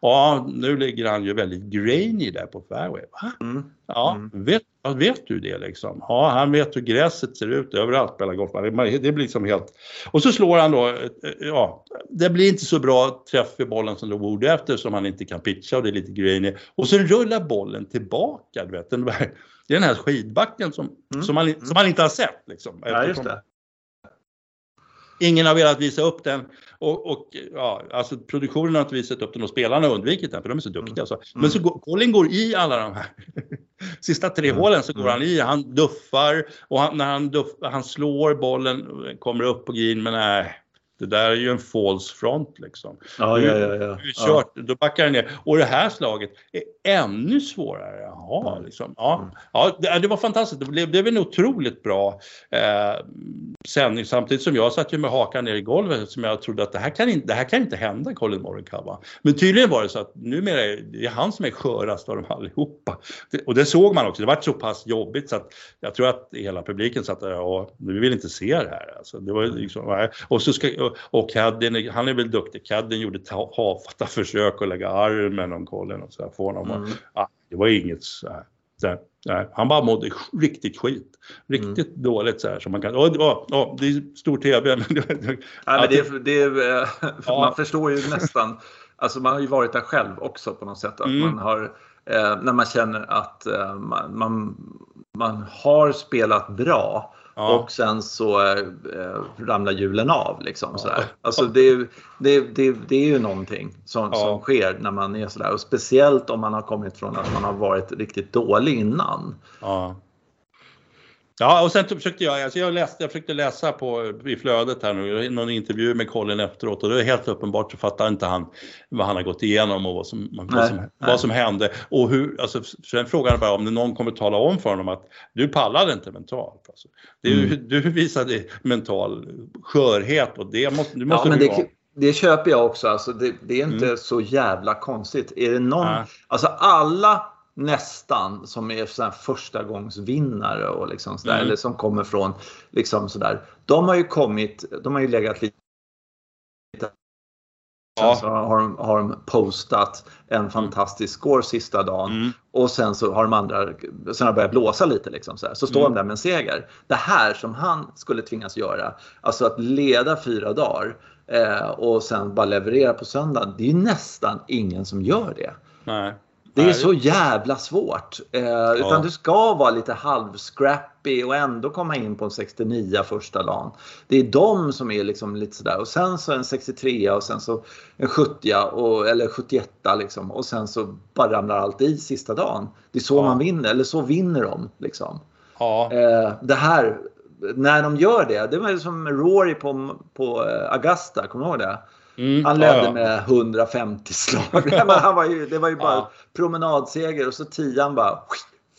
Ja, nu ligger han ju väldigt grainy där på fairway. Mm. Ja, mm. Vet, vet du det liksom? Ja, han vet hur gräset ser ut överallt på alla golfbanor. Det blir liksom helt... Och så slår han då, eh, ja, det blir inte så bra träff i bollen som det borde eftersom han inte kan pitcha och det är lite grainy. Och så rullar bollen tillbaka, du vet. Den det är den här skidbacken som, mm. som, man, som man inte har sett. Liksom, ja, just det. Ingen har velat visa upp den och, och ja, alltså produktionen har inte visat upp den och spelarna har undvikit den för de är så duktiga. Mm. Alltså. Men så går, Colin går i alla de här sista tre mm. hålen så går mm. han i, han duffar och han, när han, duff, han slår bollen, kommer upp på green men nej, det där är ju en false front liksom. Ja, ja, ja, ja. Kört, ja. Då backar den ner. Och det här slaget är ännu svårare. Jaha, liksom. ja, mm. ja, det, det var fantastiskt. Det blev, det blev en otroligt bra eh, sändning samtidigt som jag satt ju med hakan ner i golvet som jag trodde att det här kan inte, det här kan inte hända Colin Morikawa. Men tydligen var det så att numera är det han som är skörast av dem allihopa. Det, och det såg man också. Det var så pass jobbigt så att jag tror att hela publiken satt där och nu vill inte se det här. Alltså, det var liksom, och så ska, och Cadden, han är väl duktig. Cadden gjorde tafatta försök att lägga armen om Colin och så här, få honom mm. ah, Det var inget så här. Så nej, han bara mådde riktigt skit. Riktigt mm. dåligt så här som man kan. Och, och, och, det är stor TV. Men, ja, men det, det, eh, ja. Man förstår ju nästan. Alltså man har ju varit där själv också på något sätt. Att mm. man har, eh, när man känner att eh, man, man, man har spelat bra Ja. Och sen så eh, ramlar hjulen av. Liksom, ja. sådär. Alltså det, det, det, det är ju någonting som, ja. som sker när man är sådär. Och speciellt om man har kommit från att man har varit riktigt dålig innan. Ja. Ja, och sen försökte jag, alltså jag, läste, jag försökte läsa på, i flödet här nu, någon intervju med Colin efteråt och det är helt uppenbart så fattar inte han vad han har gått igenom och vad som, nej, vad som, vad som hände. Och hur, alltså, sen frågar han bara om någon kommer tala om för honom att du pallade inte mentalt. Alltså. Det, mm. Du visade mental skörhet och det måste, du måste ja, men det, ha. Det köper jag också. Alltså det, det är inte mm. så jävla konstigt. Är det någon, äh. alltså alla nästan som är så första gångs vinnare och liksom sådär, mm. eller som kommer från liksom sådär. De har ju kommit, de har ju legat lite Sen så har de, har de postat en fantastisk score sista dagen mm. och sen så har de andra, sen har börjat blåsa lite liksom så, här. så står mm. de där med en seger. Det här som han skulle tvingas göra, alltså att leda fyra dagar eh, och sen bara leverera på söndagen. Det är ju nästan ingen som gör det. Nej. Det är så jävla svårt. Eh, ja. Utan du ska vara lite halvscrappy och ändå komma in på en 69 första dagen. Det är de som är liksom lite sådär. Och sen så en 63 och sen så en 70 och, eller 71 liksom. Och sen så bara ramlar allt i sista dagen. Det är så ja. man vinner, eller så vinner de. Liksom. Ja. Eh, det här, när de gör det, det var som Rory på, på eh, Augusta, kommer du ihåg det? Mm. Han ledde ja, ja. med 150 slag. han var ju, det var ju bara ja. promenadseger och så tian bara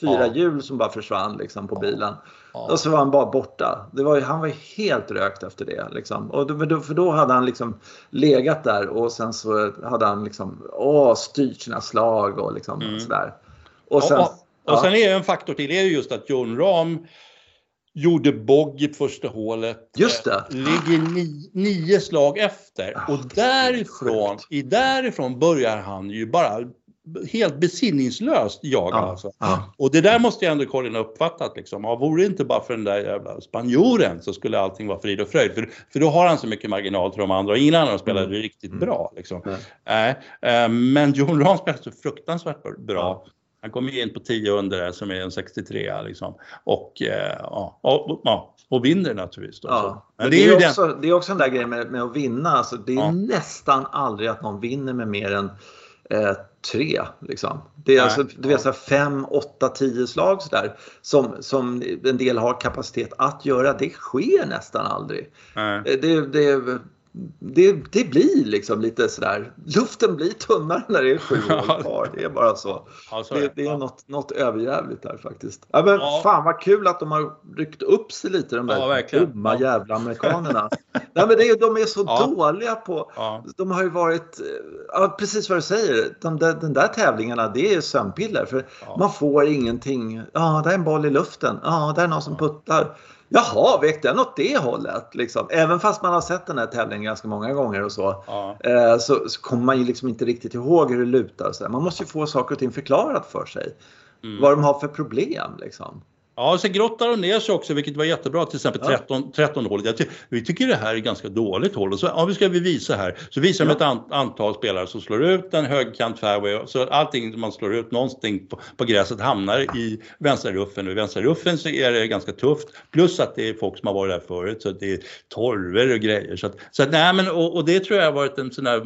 fyra hjul som bara försvann liksom, på bilen. Och så var han bara borta. Det var, han var helt rökt efter det. Liksom. Och då, för då hade han liksom legat där och sen så hade han liksom, åh, styrt sina slag och liksom mm. sådär. Och sen, och, och, och sen är en faktor till, det är just att John Rahm gjorde bogg i första hålet. Just det. Eh, ligger ni, nio slag efter. Ah, och därifrån, i därifrån börjar han ju bara helt besinningslöst jaga. Ja, alltså. ja. Och det där måste jag ändå Colin ha uppfattat. Liksom. Ja, vore det inte bara för den där jävla spanjoren så skulle allting vara frid och fröjd. För, för då har han så mycket marginal till de andra och ingen annan spelade mm. riktigt mm. bra. Liksom. Äh, äh, men John Rahm spelade så fruktansvärt bra. Han kom ju in på 10 under som är en 63 liksom. Och, eh, ja, och, ja, och vinner naturligtvis. Då, ja. Men det, är är också, den... det är också en där grej med, med att vinna. Alltså, det är ja. nästan aldrig att någon vinner med mer än eh, tre. Liksom. Det är Nej. alltså du vet, så fem, åtta, tio slag sådär, som, som en del har kapacitet att göra. Det sker nästan aldrig. Nej. Eh, det, det, det, det blir liksom lite sådär, luften blir tunnare när det är sju år kvar. Det är bara så. Ja, så det, det, är något, något överjävligt där faktiskt. Ja, men ja. Fan vad kul att de har ryckt upp sig lite de där ja, dumma jävla amerikanerna. Nej, men det är, de är så ja. dåliga på, de har ju varit, ja, precis vad du säger, de där, den där tävlingarna det är sömnpiller. För man får ingenting, ja det är en boll i luften, ja det är någon som puttar. Jaha, vek den åt det hållet? Liksom. Även fast man har sett den här tävlingen ganska många gånger och så, ja. eh, så, så kommer man ju liksom inte riktigt ihåg hur det lutar. Så Man måste ju få saker och ting förklarat för sig. Mm. Vad de har för problem. Liksom. Ja, sen grottar de ner sig också, vilket var jättebra. Till exempel 13, 13 hålet. Ty vi tycker det här är ganska dåligt hål. Och så, ja, vi ska vi visa här. Så visar de ett an antal spelare som slår ut en högkant fairway. Så allting man slår ut någonting på, på gräset hamnar i vänsterruffen. Och i vänsterruffen så är det ganska tufft. Plus att det är folk som har varit där förut. Så det är torver och grejer. Så, att, så att, nej, men, och, och, det tror jag har varit en sån här eh,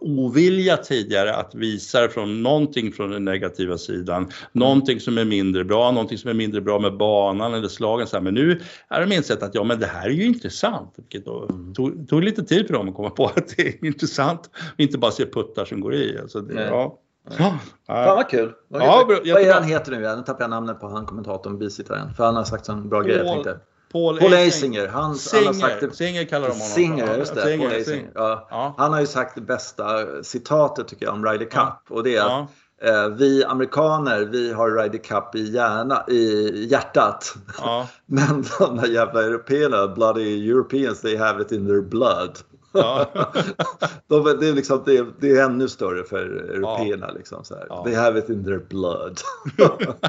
ovilja tidigare att visa från någonting från den negativa sidan. Någonting som är mindre bra, någonting som är mindre mindre bra med banan eller slagen. Så här. Men nu har de insett att ja, men det här är ju intressant. Vilket då tog, tog lite tid för dem att komma på att det är intressant. Inte bara se puttar som går i. Alltså det, ja. Ja. Fan vad kul. Vad, ja, vad är han heter nu? Nu tappar jag namnet på han kommentatorn, bisittaren. För han har sagt en bra grej jag tänkte. Paul, Paul Asinger. Han, Singer, han har sagt det, Singer kallar de honom. Singer, just det. Singer, Paul Asinger. Ja. Ja. Han har ju sagt det bästa citatet tycker jag om Ryder Cup. Ja. Och det är att vi amerikaner, vi har Ryder Cup i, hjärna, i hjärtat. Ja. Men de där jävla européerna, bloody Europeans, they have it in their blood. Ja. de, det, är liksom, det, det, är ännu större för européerna. Ja. Liksom, så här. Ja. They have it in their blood.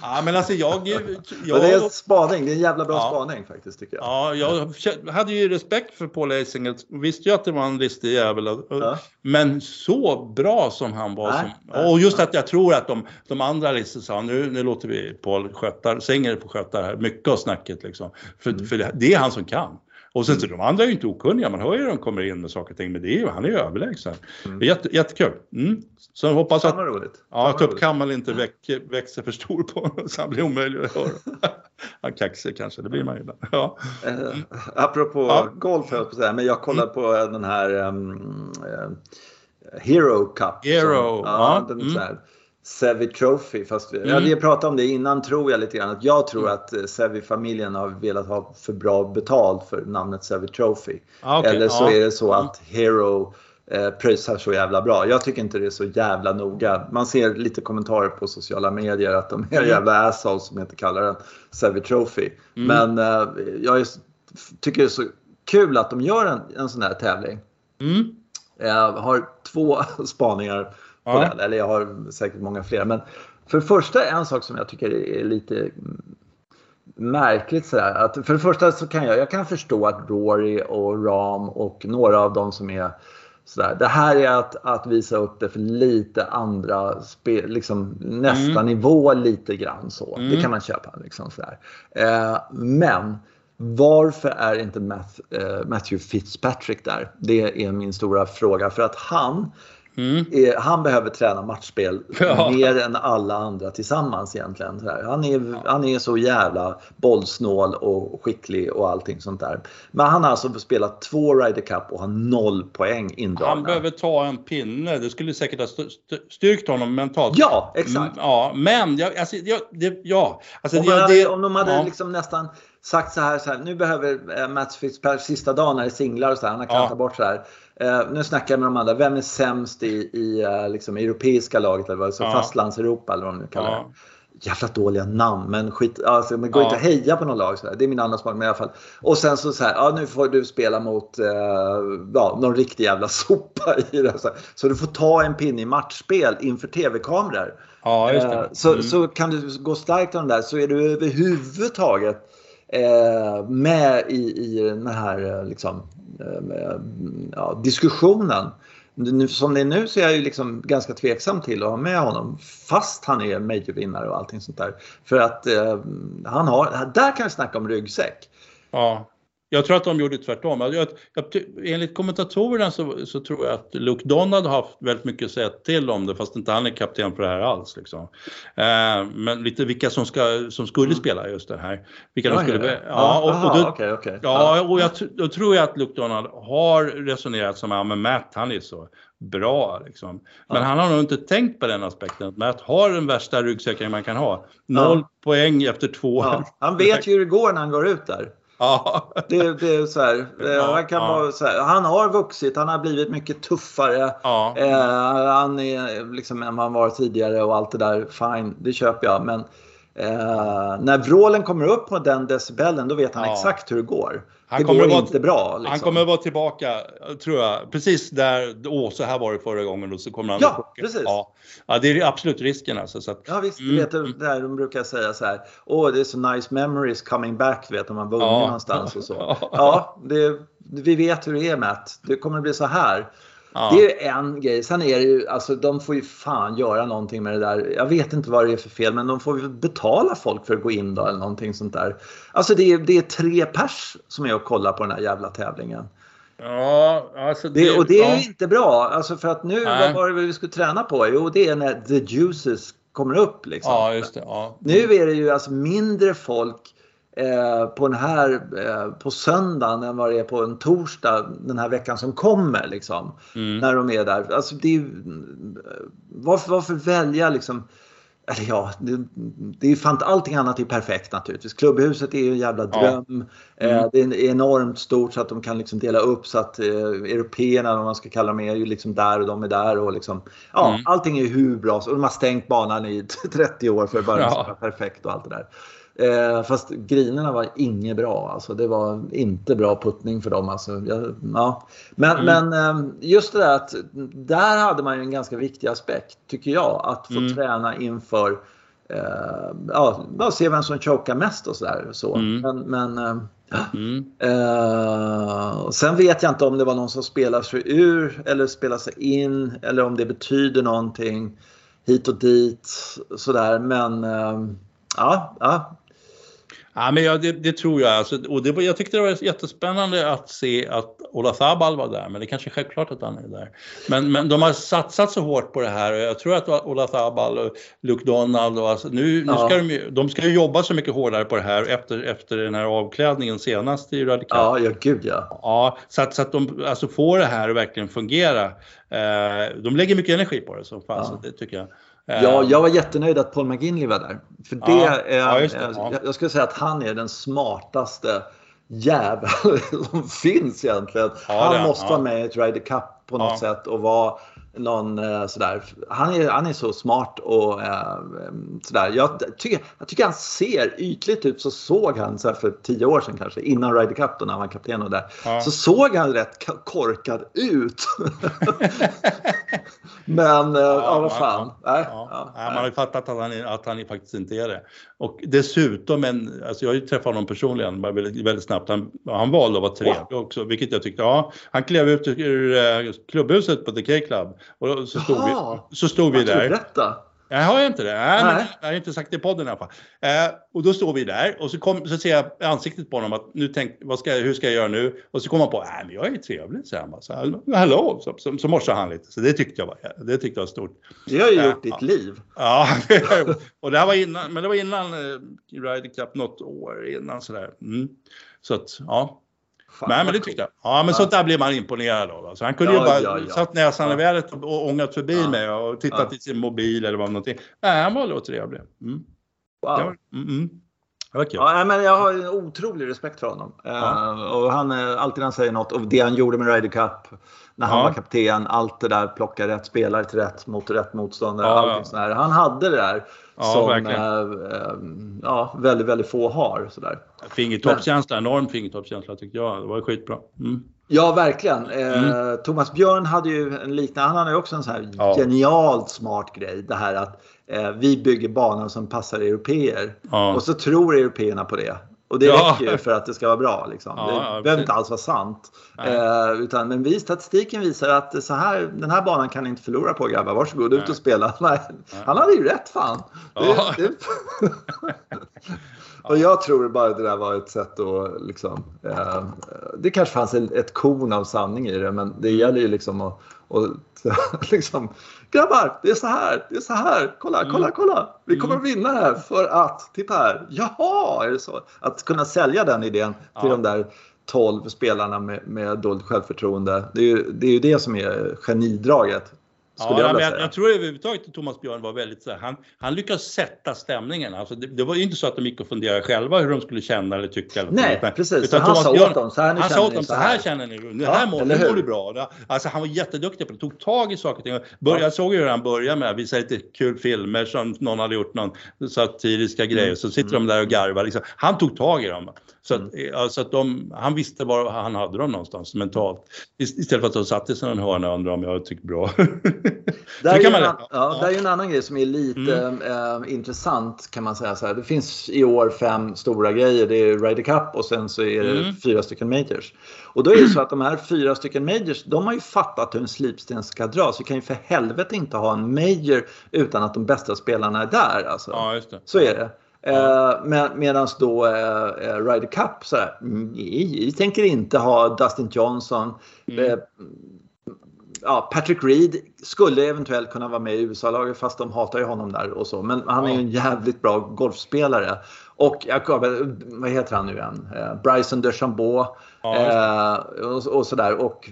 Ja, men alltså jag... jag... det är en spaning, det är en jävla bra ja. spaning faktiskt tycker jag. Ja, jag hade ju respekt för Paul Eisinger, visste ju att det var en listig jävel. Ja. Men så bra som han var. Nej, som, och just att jag tror att de, de andra listor sa, nu, nu låter vi Paul sköta, Singer få sköta här, mycket av snacket liksom. För, mm. för det är han som kan. Och sen så de andra är ju inte okunniga, man hör ju hur de kommer in med saker och ting, men det är ju, han är ju överlägsen. Mm. Jätte, jättekul. Mm. Så jag hoppas att, ja, att tuppkammaren inte väck, växer för stor på honom så han blir omöjlig att höra. han kaxar kanske, det blir man ju ibland. Ja. Eh, apropå ja. golf, jag säga, men jag kollade mm. på den här um, Hero Cup. Hero, som, ja. Den, mm. så här, Sevi Trophy. Fast mm. ja, vi pratade om det innan tror jag lite grann. Att jag tror mm. att eh, Sevi-familjen har velat ha för bra betalt för namnet Sevi Trophy. Ah, okay. Eller så ah. är det så att Hero eh, pröjsar så jävla bra. Jag tycker inte det är så jävla noga. Man ser lite kommentarer på sociala medier att de är mm. jävla assholes som inte kallar den Sevi Trophy. Mm. Men eh, jag är, tycker det är så kul att de gör en, en sån här tävling. Mm. Jag har två spaningar på den. Eller jag har säkert många fler. Men för det första en sak som jag tycker är lite märkligt sådär. Att för det första så kan jag, jag kan förstå att Rory och Ram och några av dem som är sådär. Det här är att, att visa upp det för lite andra spel, liksom nästa mm. nivå lite grann så. Mm. Det kan man köpa liksom sådär. Eh, men varför är inte Math, eh, Matthew Fitzpatrick där? Det är min stora fråga för att han Mm. Är, han behöver träna matchspel ja. mer än alla andra tillsammans egentligen. Han är, han är så jävla bollsnål och skicklig och allting sånt där. Men han har alltså spelat två Ryder Cup och har noll poäng indragna. Han behöver ta en pinne. Det skulle säkert ha styrkt honom mentalt. Ja, exakt. Mm, ja, men jag, alltså, jag, det, ja. Alltså, om, jag, det, om de hade ja. liksom nästan sagt så här, så här nu behöver eh, Mats Fitzpatrick sista dagen när det singlar och så här, han har klantat ja. bort så här. Uh, nu snackar jag med de andra. Vem är sämst i, i uh, liksom, europeiska laget? Eller vad, så ja. Fastlands-Europa eller vad de nu kallar ja. det. Jävla dåliga namn, men skit. Alltså, det går ja. inte att heja på något lag. Så Det är min andra smak. Men i alla fall. Och sen så, så här, ja, nu får du spela mot uh, ja, någon riktig jävla sopa i det. Så, så du får ta en pinne i matchspel inför tv-kameror. Ja, det. Mm. Så, så kan du gå starkt av den där så är du överhuvudtaget eh, med i, i den här eh, liksom, eh, ja, diskussionen. Som det är nu så är jag ju liksom ganska tveksam till att ha med honom fast han är majorvinnare och allting sånt där. För att eh, han har, där kan vi snacka om ryggsäck. Ja. Jag tror att de gjorde tvärtom. Jag, jag, enligt kommentatorerna så, så, tror jag att Luke Donald har haft väldigt mycket att säga till om det fast inte han är kapten på det här alls. Liksom. Eh, men lite vilka som, ska, som skulle mm. spela just det här. Vilka ja, de skulle, ja, ja, och, aha, och då, okay, okay. ja, och jag då tror jag att Luke Donald har resonerat som, ja men Matt han är så bra liksom. Men han har nog inte tänkt på den aspekten. Matt har den värsta ryggsäcken man kan ha. Noll poäng efter två. Han vet ju hur det går när han går ut där. Ja. Det, det är så här, ja, han, kan ja. vara så här, han har vuxit, han har blivit mycket tuffare. Ja. Eh, han är liksom än han var tidigare och allt det där. Fine, det köper jag. Men eh, när vrålen kommer upp på den decibellen då vet han exakt hur det går. Han det kommer går vara, inte bra. Liksom. Han kommer vara tillbaka, tror jag, precis där, åh så här var det förra gången och så kommer han Ja, precis. Ja. ja, det är absolut risken alltså. Så att, ja visst, mm. vet du, där de brukar säga så här, åh det är så nice memories coming back, vet om man vunnit ja. någonstans och så. Ja, det, vi vet hur det är Matt, det kommer bli så här. Ja. Det är en grej. Sen är det ju, alltså de får ju fan göra någonting med det där. Jag vet inte vad det är för fel, men de får ju betala folk för att gå in då eller någonting sånt där. Alltså det är, det är tre pers som är och kollar på den här jävla tävlingen. Ja, alltså det, det och det är ja. inte bra. Alltså för att nu, Nej. vad var det vi skulle träna på? Jo, det är när the juices kommer upp. Liksom. Ja, just det. Ja. Nu är det ju alltså mindre folk Eh, på den här eh, på söndagen än vad det är på en torsdag den här veckan som kommer. Liksom, mm. När de är där. Alltså, det är, varför, varför välja liksom eller ja, det, det är fan, allting annat är perfekt naturligtvis. Klubbhuset är ju en jävla dröm. Ja. Mm. Eh, det är enormt stort så att de kan liksom dela upp så att eh, européerna, om man ska kalla dem, är ju liksom där och de är där. Och liksom, ja, mm. Allting är hur bra och de har stängt banan i 30 år för att bara ja. perfekt och allt det där. Eh, fast grinerna var inget bra. Alltså, det var inte bra puttning för dem. Alltså, jag, ja. Men, mm. men eh, just det där att där hade man ju en ganska viktig aspekt tycker jag. Att få mm. träna inför eh, ja, se vem som chokar mest och sådär. Så. Mm. Men, men eh, Mm. Uh, sen vet jag inte om det var någon som spelar sig ur eller spelar sig in eller om det betyder någonting hit och dit sådär. Men uh, ja, ja, Ja, men ja, det, det, tror jag. Alltså, och det, jag tyckte det var jättespännande att se att Ola Sabal var där, men det är kanske är självklart att han är där. Men, men de har satsat så hårt på det här och jag tror att Ola Sabal och Luke Donald och alltså, nu, nu ska de, de ska ju jobba så mycket hårdare på det här efter, efter den här avklädningen senast i Radikal. Ja, ja gud ja. Ja, så att, så att de alltså, får det här att verkligen fungera. Eh, de lägger mycket energi på det, så fan, ja. det tycker jag. Ja, jag var jättenöjd att Paul McGinley var där. För det ja, är, ja, det, ja. jag skulle säga att han är den smartaste jävel som finns egentligen. han måste vara med i ett Ryder Cup på något sätt och vara någon eh, sådär. Han är, han är så smart och eh, sådär. Jag tycker, jag tycker han ser ytligt ut. Så såg han så för tio år sedan kanske, innan Ryder Cup då, när han var kapten och där. Ja. Så såg han rätt korkad ut. Men, eh, ja, ja vad fan. Nej, ja, ja, man har ju fattat att han, att han faktiskt inte är det. Och dessutom, en, alltså jag har ju träffat honom personligen väldigt, väldigt snabbt. Han, han valde att vara trevlig wow. också, vilket jag tyckte, ja, han klev ut ur klubbhuset på The K-Club och så stod Jaha, vi, så stod vi där. Berätta. Jag har inte det. Nej, Nej. Men jag har inte sagt det i podden i alla fall. Eh, och då står vi där och så, kom, så ser jag ansiktet på honom att nu tänk, vad ska jag, hur ska jag göra nu? Och så kommer han på, nej men jag är trevlig, säger han bara. Så, Hallå, så, så, så morsade han lite. Så det tyckte jag var, det tyckte jag var stort. Det har ju gjort ditt liv. Ja, och det här var innan, men det var innan eh, Ryder Cup, något år innan sådär. Mm. Så att, ja. Fan, Nej, men det tyckte jag. Ja, men ja. sånt där blir man imponerad av. Alltså, han kunde ja, ju bara ja, ja. satt näsan i vädret och ångat förbi ja. mig och tittat i sin mobil eller vad någonting. Nej, han var då trevlig. Mm. Wow. Mm, mm. Ja, men jag har en otrolig respekt för honom. Uh, och han, alltid när han säger något och det han gjorde med Ryder Cup när han var kapten, allt det där, plocka rätt spelare till rätt mot rätt motståndare. Ja, allting ja. Han hade det där ja, som äh, ja, väldigt, väldigt få har. Sådär. Fingertoppskänsla, enorm fingertoppskänsla tyckte jag. Det var skitbra. Mm. Ja, verkligen. Eh, mm. Thomas Björn hade ju en liknande, han hade ju också en sån här ja. genialt smart grej. Det här att eh, vi bygger banan som passar europeer. Ja. Och så tror européerna på det. Och det ja. räcker ju för att det ska vara bra. Liksom. Ja, det ja, behöver inte alls vara sant. Eh, utan, men vi, statistiken visar att så här, den här banan kan ni inte förlora på grabbar. Varsågod ut och spela. Han hade ju rätt fan. Det, det... och jag tror bara att det där var ett sätt att liksom, eh, Det kanske fanns ett korn av sanning i det men det gäller ju liksom att och, liksom, grabbar, det är så här, det är så här, kolla, mm. kolla, kolla. Vi kommer mm. att vinna det här för att, titta här, jaha, är det så? Att kunna sälja den idén till ja. de där 12 spelarna med, med dåligt självförtroende. Det är, ju, det är ju det som är genidraget. Ja, jag, jag, jag, tror överhuvudtaget att Thomas Björn var väldigt så här, han, han lyckades sätta stämningen. Alltså det, det, var ju inte så att de gick och funderade själva hur de skulle känna eller tycka. Eller Nej, utan, precis. Utan han sa åt dem, så här, han sa åt dem, så här känner ni, det här ja, mår, mår bra. Alltså han var jätteduktig på det, tog tag i saker och ting. Jag såg ju hur han började med att visa lite kul filmer som någon hade gjort någon satiriska grejer. Så sitter mm. de där och garvar. Liksom. Han tog tag i dem. Så att, mm. alltså att de, han visste var han hade dem någonstans mentalt. Istället för att de satt i en hörna och undrade om jag tyckte bra. Där är, man, ja, ja. Där är en annan grej som är lite mm. äh, intressant kan man säga. Så här. Det finns i år fem stora grejer. Det är Ryder Cup och sen så är det mm. fyra stycken majors. Och då är det så att de här fyra stycken majors, de har ju fattat hur en slipsten ska dras. Vi kan ju för helvete inte ha en major utan att de bästa spelarna är där. Alltså. Ja, Så är det. Eh, med, Medan då eh, eh Ryder Cup, så här, vi tänker inte ha Dustin Johnson. Mm. Eh, ja, Patrick Reed skulle eventuellt kunna vara med i USA-laget fast de hatar ju honom där och så. Men han är ju en jävligt bra golfspelare. Och vad heter han nu igen? Eh, Bryson DeChambeau. Ja, eh, och, och sådär. Och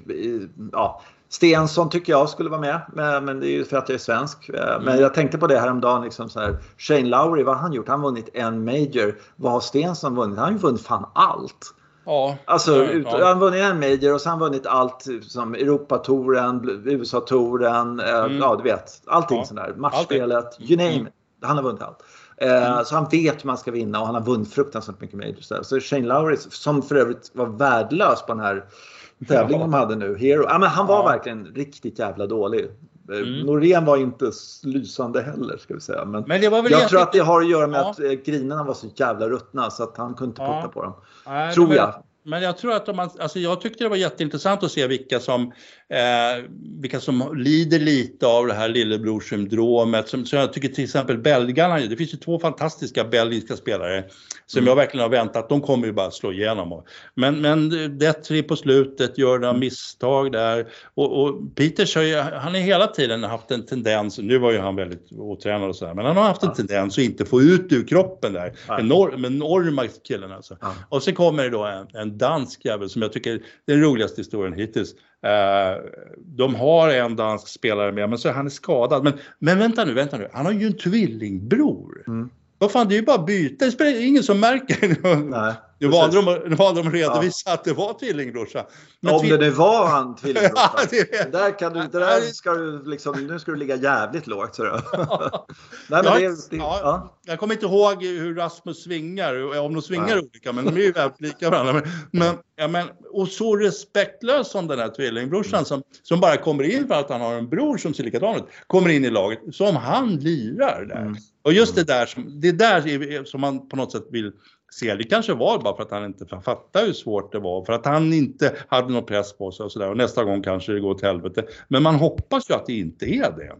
ja, Stensson tycker jag skulle vara med, men det är ju för att jag är svensk. Eh, men mm. jag tänkte på det häromdagen. Liksom så här, Shane Lowry, vad har han gjort? Han har vunnit en major. Vad har Stensson vunnit? Han har ju vunnit fan allt. Ja, alltså, ja, ut, Han vunnit en major och så har han vunnit allt som Europatouren, USA-touren, eh, mm. ja du vet. Allting ja. sånt där. Matchspelet, you name mm. Han har vunnit allt. Eh, mm. Så han vet hur man ska vinna och han har vunnit fruktansvärt mycket majors. Så Shane Lowry, som för övrigt var värdelös på den här tävling de hade nu. Hero. Ja, men han var ja. verkligen riktigt jävla dålig. Eh, mm. Norén var inte lysande heller ska vi säga. Men, men jag egentligen... tror att det har att göra med ja. att eh, grinerna var så jävla ruttna så att han kunde inte putta på dem. Nej, tror jag. Men jag tror att de, alltså jag tyckte det var jätteintressant att se vilka som, eh, vilka som lider lite av det här lillebrorssyndromet. Som, som jag tycker till exempel belgarna, det finns ju två fantastiska belgiska spelare som mm. jag verkligen har väntat, de kommer ju bara slå igenom. Men, men Detri på slutet gör några misstag där och, och Peters har ju, han har hela tiden haft en tendens, nu var ju han väldigt otränad och sådär, men han har haft en ja. tendens att inte få ut ur kroppen där. Ja. Enorm, enorma killen alltså. Ja. Och så kommer det då en, en dansk jävel som jag tycker är den roligaste historien hittills. Uh, de har en dansk spelare med, men så är han skadad. Men, men vänta nu, vänta nu, han har ju en tvillingbror. Mm. Vad fan, det är ju bara byte. Det spelar ingen som märker. Nej, nu, valde de, nu valde de att redovisa ja. att det var tvillingbrorsa. Men Om tvill... det nu var han tvillingbrorsa. ja, det... där kan du, det där ska du liksom, nu ska du ligga jävligt lågt. Så ja. Nej, men jag, det, det, ja. Jag kommer inte ihåg hur Rasmus svingar, om de svingar olika, men de är ju väldigt lika varandra. Men, ja, men, och så respektlös som den här tvillingbrorsan mm. som, som bara kommer in för att han har en bror som ser likadan ut, kommer in i laget, som han lirar där. Mm. Och just det där som, det där som man på något sätt vill se. Det kanske var bara för att han inte fattade hur svårt det var, för att han inte hade någon press på sig och sådär. Och nästa gång kanske det går åt helvete. Men man hoppas ju att det inte är det.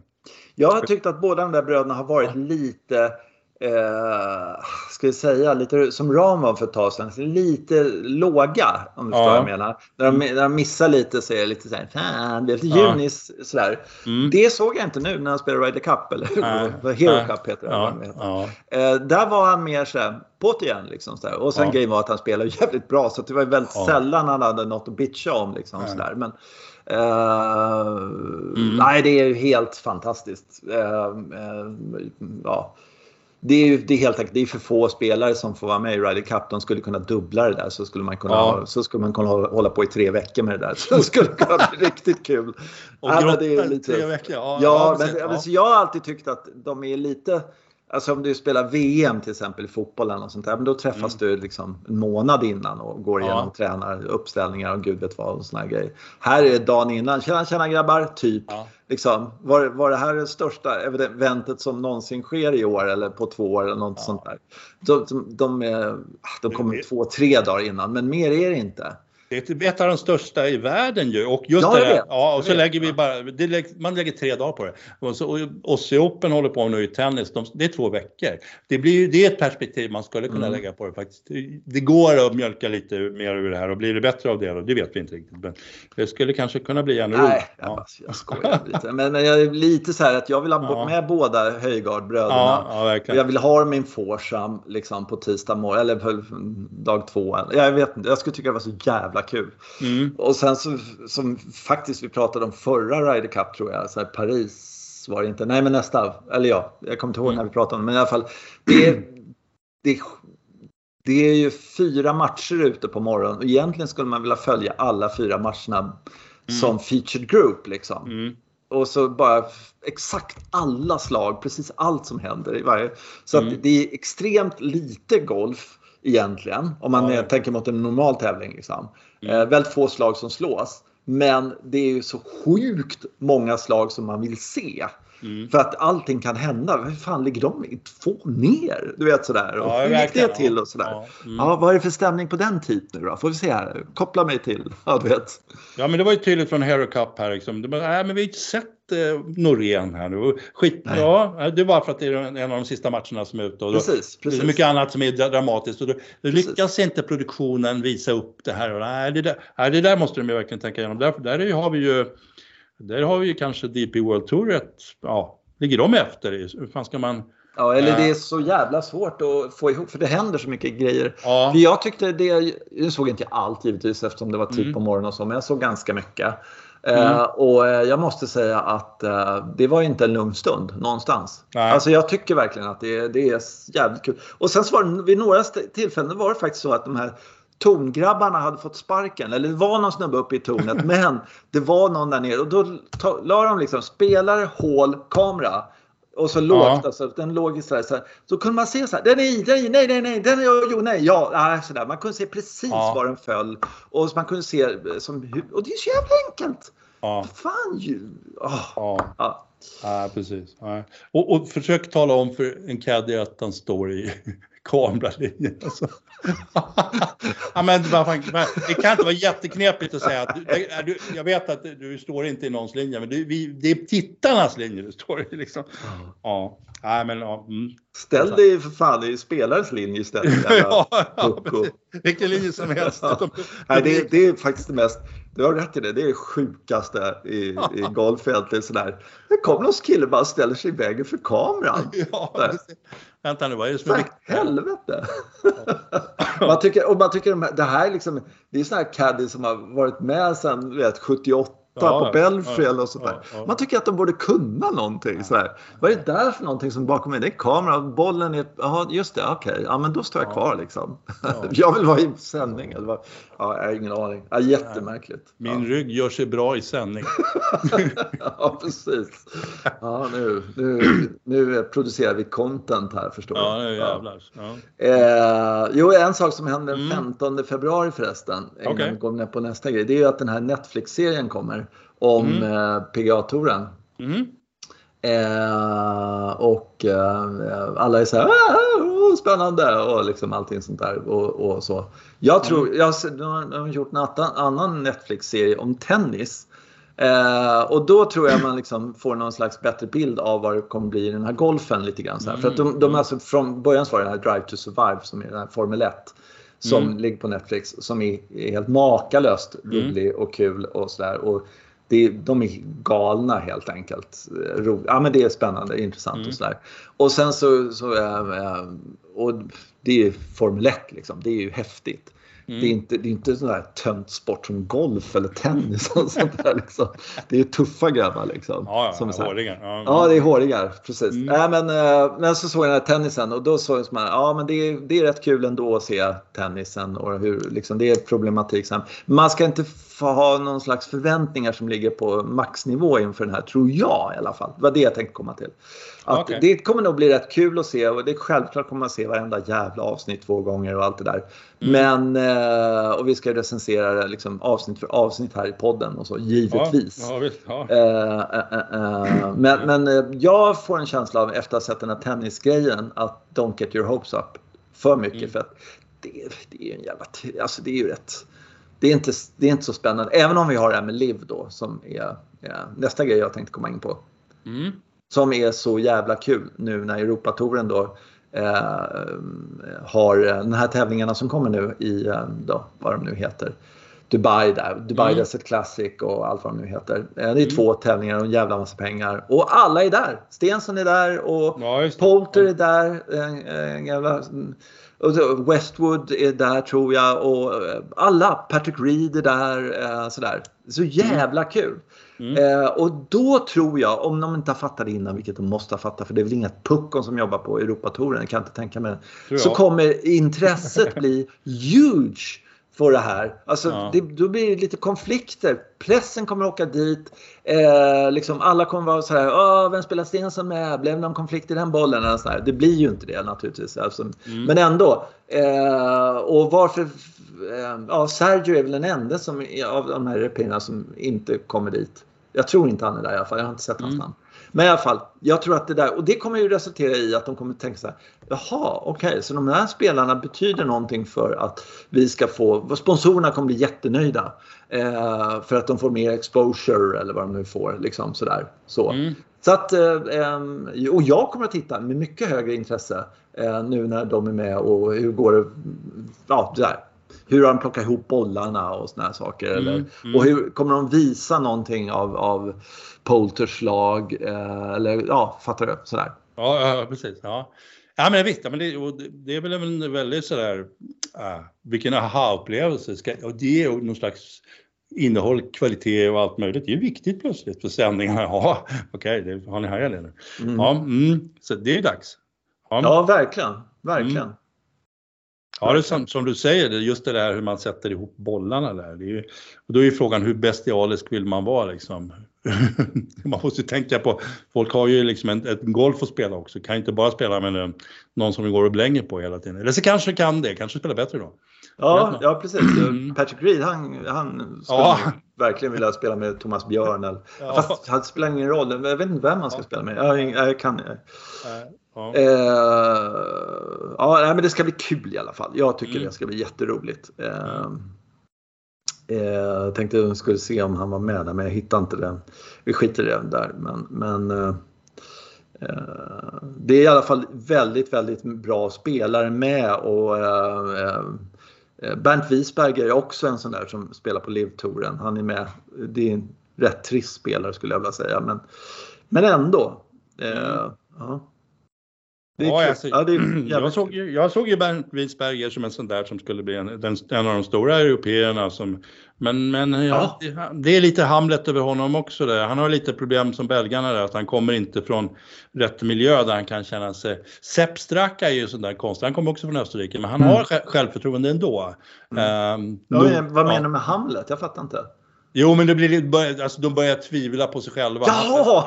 Jag har tyckt att båda de där bröderna har varit lite eh, ska vi säga, lite som Ram var för ett tag sedan, lite låga om du förstår vad jag menar. När de, när de missar lite så är det lite såhär, fan, det är lite junis sådär. Mm. Det såg jag inte nu när han spelade Ryder Cup, eller Nej. Hero Nej. Cup heter det. Ja. Ja. Eh, där var han mer såhär, på igen liksom. Sådär. Och sen ja. grejen var att han spelade jävligt bra så det var väldigt ja. sällan han hade något att bitcha om liksom. Sådär. Men, Uh, mm. Nej, det är helt fantastiskt. Uh, uh, ja det är det är helt enkelt det är för få spelare som får vara med i Ryder Cup. De skulle kunna dubbla det där så skulle man kunna, ja. så skulle man kunna hålla på i tre veckor med det där. Så det skulle kunna bli riktigt kul. Och det är lite, tre veckor? Ja, ja, men, ja. jag har alltid tyckt att de är lite Alltså om du spelar VM till exempel i fotboll eller något sånt där, men då träffas mm. du liksom en månad innan och går igenom ja. tränar, uppställningar och gud vet vad och såna grejer. Här är dagen innan, tjena tjena grabbar, typ. Ja. Liksom, var, var det här det största eventet som någonsin sker i år eller på två år eller något ja. sånt där. De, de, de, är, de kommer två, tre dagar innan, men mer är det inte. Det är typ ett av de största i världen ju. Och just ja, det där, ja, och så lägger vi bara, det, man lägger tre dagar på det. Och, så, och Ossie Open håller på nu i tennis, de, det är två veckor. Det, blir, det är ett perspektiv man skulle kunna mm. lägga på det faktiskt. Det går att mjölka lite mer ur det här och blir det bättre av det då? Det vet vi inte riktigt. Men det skulle kanske kunna bli ännu roligare. Nej, ja. jag skojar lite. Men, men jag är lite så här att jag vill ha ja. med båda Höjgardbröderna. Ja, ja, jag vill ha min Forsam liksom på tisdag morgon, eller dag två. Jag vet inte, jag skulle tycka det var så jävla kul. Mm. Och sen så, som faktiskt vi pratade om förra Ryder Cup tror jag, så Paris var det inte, nej men nästa, eller ja, jag kommer inte ihåg mm. när vi pratade om det, men i alla fall. Det, det, det är ju fyra matcher ute på morgonen och egentligen skulle man vilja följa alla fyra matcherna mm. som featured group liksom. Mm. Och så bara exakt alla slag, precis allt som händer i varje. Så att mm. det är extremt lite golf egentligen. Om man ja. tänker mot en normal tävling. Liksom. Mm. Eh, väldigt få slag som slås. Men det är ju så sjukt många slag som man vill se. Mm. För att allting kan hända. Hur fan ligger de två ner? Du vet sådär. Och hur gick det till och sådär. Ja, mm. ja, vad är det för stämning på den tiden nu då? Får vi se här. Koppla mig till. Ja, du vet. Ja, men det var ju tydligt från Hero Cup här. Liksom. Det var, nej, men vi har inte sett eh, Norén här nu. Skit, ja, det är bara för att det är en av de sista matcherna som är ute. Och då, precis, precis. Det är mycket annat som är dramatiskt. Och då, då lyckas inte produktionen visa upp det här. Och, nej, det där, nej, det där måste de ju verkligen tänka igenom. Där, där har vi ju där har vi ju kanske DP World Tour rätt, ja, ligger de efter? Hur fan ska man Ja, eller det är så jävla svårt att få ihop för det händer så mycket grejer. Ja. För jag tyckte det, nu såg inte allt givetvis eftersom det var tid mm. på morgonen och så, men jag såg ganska mycket. Eh, mm. Uh, och uh, jag måste säga att uh, det var inte en lugn stund någonstans. Nej. Alltså jag tycker verkligen att det, det är jävligt kul. Och sen så var det vid några tillfällen var det faktiskt så att de här Tongrabbarna hade fått sparken, eller det var någon snubbe uppe i tornet, men det var någon där nere och då la de liksom spelare, hål, kamera. Och så lågt, ja. alltså, den låg så här, så här. Så kunde man se så här, den är i, den är i, nej, nej, nej, den är, jo, nej, ja, nej, så där. Man kunde se precis ja. var den föll. Och man kunde se som, och det är så jävla enkelt. Ja. Fan ju. Oh. Ja. ja. Ja, precis. Ja. Och, och försök tala om för en caddy att han står i kameralinjen. Alltså. ja, men, det kan inte vara jätteknepigt att säga att du, jag vet att du står inte i någons linje, men du, vi, det är tittarnas linje du står i. Liksom. Ja. Nej, men, ja, mm. Ställ dig för fan i spelarens linje istället. ja, ja, vilken linje som helst. Nej, det, det är faktiskt det mest du har rätt i det. Det är det sjukaste i, i golffältet. Sådär. Det kommer någon kille bara ställer sig i vägen för kameran. Ja, Vänta nu, vad är det som är viktigt? helvete! man tycker, och man tycker det här är liksom, det är sådana här caddies som har varit med sedan vet, 78 ja, på Belfry och sånt där. Man tycker att de borde kunna någonting. Sådär. Vad är det där för någonting som bakom mig? Det är kameran, bollen är... Ja, just det, okej. Okay. Ja, men då står jag kvar liksom. jag vill vara i sändning. Eller vad? Ja, jag har ingen aning. Ja, jättemärkligt. Min rygg gör sig bra i sändning. ja, precis. Ja, nu, nu, nu producerar vi content här förstår du. Ja, nu jävlar. Eh, jo, en sak som hände den 15 mm. februari förresten, innan okay. vi går på nästa grej, det är ju att den här Netflix-serien kommer om mm. eh, PGA-touren. Mm. Eh, och eh, alla är så här, ah, spännande och liksom allting sånt där och, och så. Jag tror, mm. jag, de har gjort en annan Netflix-serie om tennis. Eh, och då tror jag man liksom får någon slags bättre bild av vad det kommer bli i den här golfen lite grann. Så mm. För att de, de mm. alltså från början var det den här Drive to Survive som är den här Formel 1 som mm. ligger på Netflix som är, är helt makalöst rolig mm. och kul och sådär. Det, de är galna helt enkelt. Ro, ja, men det är spännande, intressant mm. och sådär. Och sen så, så äh, och det är Formel 1 liksom, det är ju häftigt. Mm. Det, är inte, det är inte sån där tönt sport som golf eller tennis. Och sånt där, liksom. Det är tuffa grabbar. Liksom, ja, ja, som är håriga. Ja. ja, det är håriga. Precis. Mm. Äh, men, äh, men så såg jag den här tennisen och då såg jag som ja, men det, är, det är rätt kul ändå att se tennisen och hur liksom, det är problematik. Man ska inte ha någon slags förväntningar som ligger på maxnivå inför den här, tror jag i alla fall. Det var det jag tänkte komma till. Att okay. Det kommer nog bli rätt kul att se och det är självklart kommer man se varenda jävla avsnitt två gånger och allt det där. Mm. Men, eh, och vi ska recensera liksom avsnitt för avsnitt här i podden och så, givetvis. Ja, ja, visst, ja. Eh, eh, men, men jag får en känsla av efter att ha sett den här tennisgrejen att don't get your hopes up för mycket. Mm. För att det, det är ju en jävla, alltså det är ju rätt det är, inte, det är inte så spännande. Även om vi har det här med LIV då som är, är nästa grej jag tänkte komma in på. Mm. Som är så jävla kul nu när Europatouren då eh, har den här tävlingarna som kommer nu i, eh, då, vad de nu heter. Dubai där, Dubai mm. Desert Classic och allt vad de nu heter. Eh, det är mm. två tävlingar och en jävla massa pengar. Och alla är där! Stensson är där och ja, Polter är där. En, en jävla, Westwood är där tror jag och alla, Patrick Reed är där. Sådär. Så jävla kul! Mm. Eh, och då tror jag, om de inte har fattat det innan, vilket de måste ha fattat, för det är väl inget puckon som jobbar på Europatouren, kan jag inte tänka mig. Så kommer intresset bli huge för det här. Alltså, ja. det, då blir det lite konflikter. Pressen kommer åka dit. Eh, liksom alla kommer vara så här, vem spelar Stensson med? Blev det någon konflikt i den bollen? Eller så här. Det blir ju inte det naturligtvis. Alltså, mm. Men ändå. Eh, och varför? Eh, ja, Sergio är väl den enda som, av de här européerna som inte kommer dit. Jag tror inte han är där i alla fall. Jag har inte sett hans mm. namn. Men i alla fall, jag tror att det där, och det kommer ju resultera i att de kommer tänka så här, jaha, okej, okay, så de här spelarna betyder någonting för att vi ska få, sponsorerna kommer bli jättenöjda. Eh, för att de får mer exposure eller vad de nu får, liksom sådär. Så. Mm. Så att, eh, och jag kommer att titta med mycket högre intresse eh, nu när de är med och hur går det, ja, där. Hur har de plockat ihop bollarna och såna här saker? Mm, eller, mm. Och hur kommer de visa någonting av, av Polters lag? Eh, eller ja, fattar du? Sådär. Ja, ja precis. Ja. Ja men visst, men det, det är väl en väldigt sådär, uh, vilken aha-upplevelse. Och det är någon slags innehåll, kvalitet och allt möjligt. Det är viktigt plötsligt för sändningarna. Ja, okej, okay, har ni hajat det nu? Mm. Ja, mm, så det är dags. Ja, ja verkligen, verkligen. Mm. Ja, det är som, som, du säger, just det där hur man sätter ihop bollarna där. Det är ju, och då är ju frågan hur bestialisk vill man vara liksom? man måste tänka på, folk har ju liksom en, ett golf att spela också, kan inte bara spela med någon som vi går och blänger på hela tiden. Eller så kanske kan det, kanske spelar bättre då. Ja, ja precis. Mm. Patrick Reed, han, han skulle ja. verkligen vilja spela med Thomas Björn. Eller, ja. Fast det spelar ingen roll, jag vet inte vem man ska spela med. Jag, jag kan... Ja. Eh, ja, men det ska bli kul i alla fall. Jag tycker mm. det ska bli jätteroligt. Eh, eh, tänkte jag skulle se om han var med där, men jag hittade inte den. Vi skiter i det där. Men, men eh, eh, det är i alla fall väldigt, väldigt bra spelare med och eh, eh, Bernt Wiesberger är också en sån där som spelar på Liv-touren. Han är med. Det är en rätt trist spelare skulle jag vilja säga, men, men ändå. Mm. Ja. Ja, alltså, ja, jag, såg ju, jag såg ju Bernt Wiesberger som en sån där som skulle bli en, den, en av de stora européerna. Som, men men ja, ja. Det, det, är lite Hamlet över honom också. Där. Han har lite problem som belgarna där, att han kommer inte från rätt miljö där han kan känna sig... Sepp Straka är ju sån där konstig, han kommer också från Österrike, men han mm. har självförtroende ändå. Mm. Um, ja, då, vad menar du med Hamlet? Jag fattar inte. Jo, men det blir, alltså, de börjar tvivla på sig själva. Ja!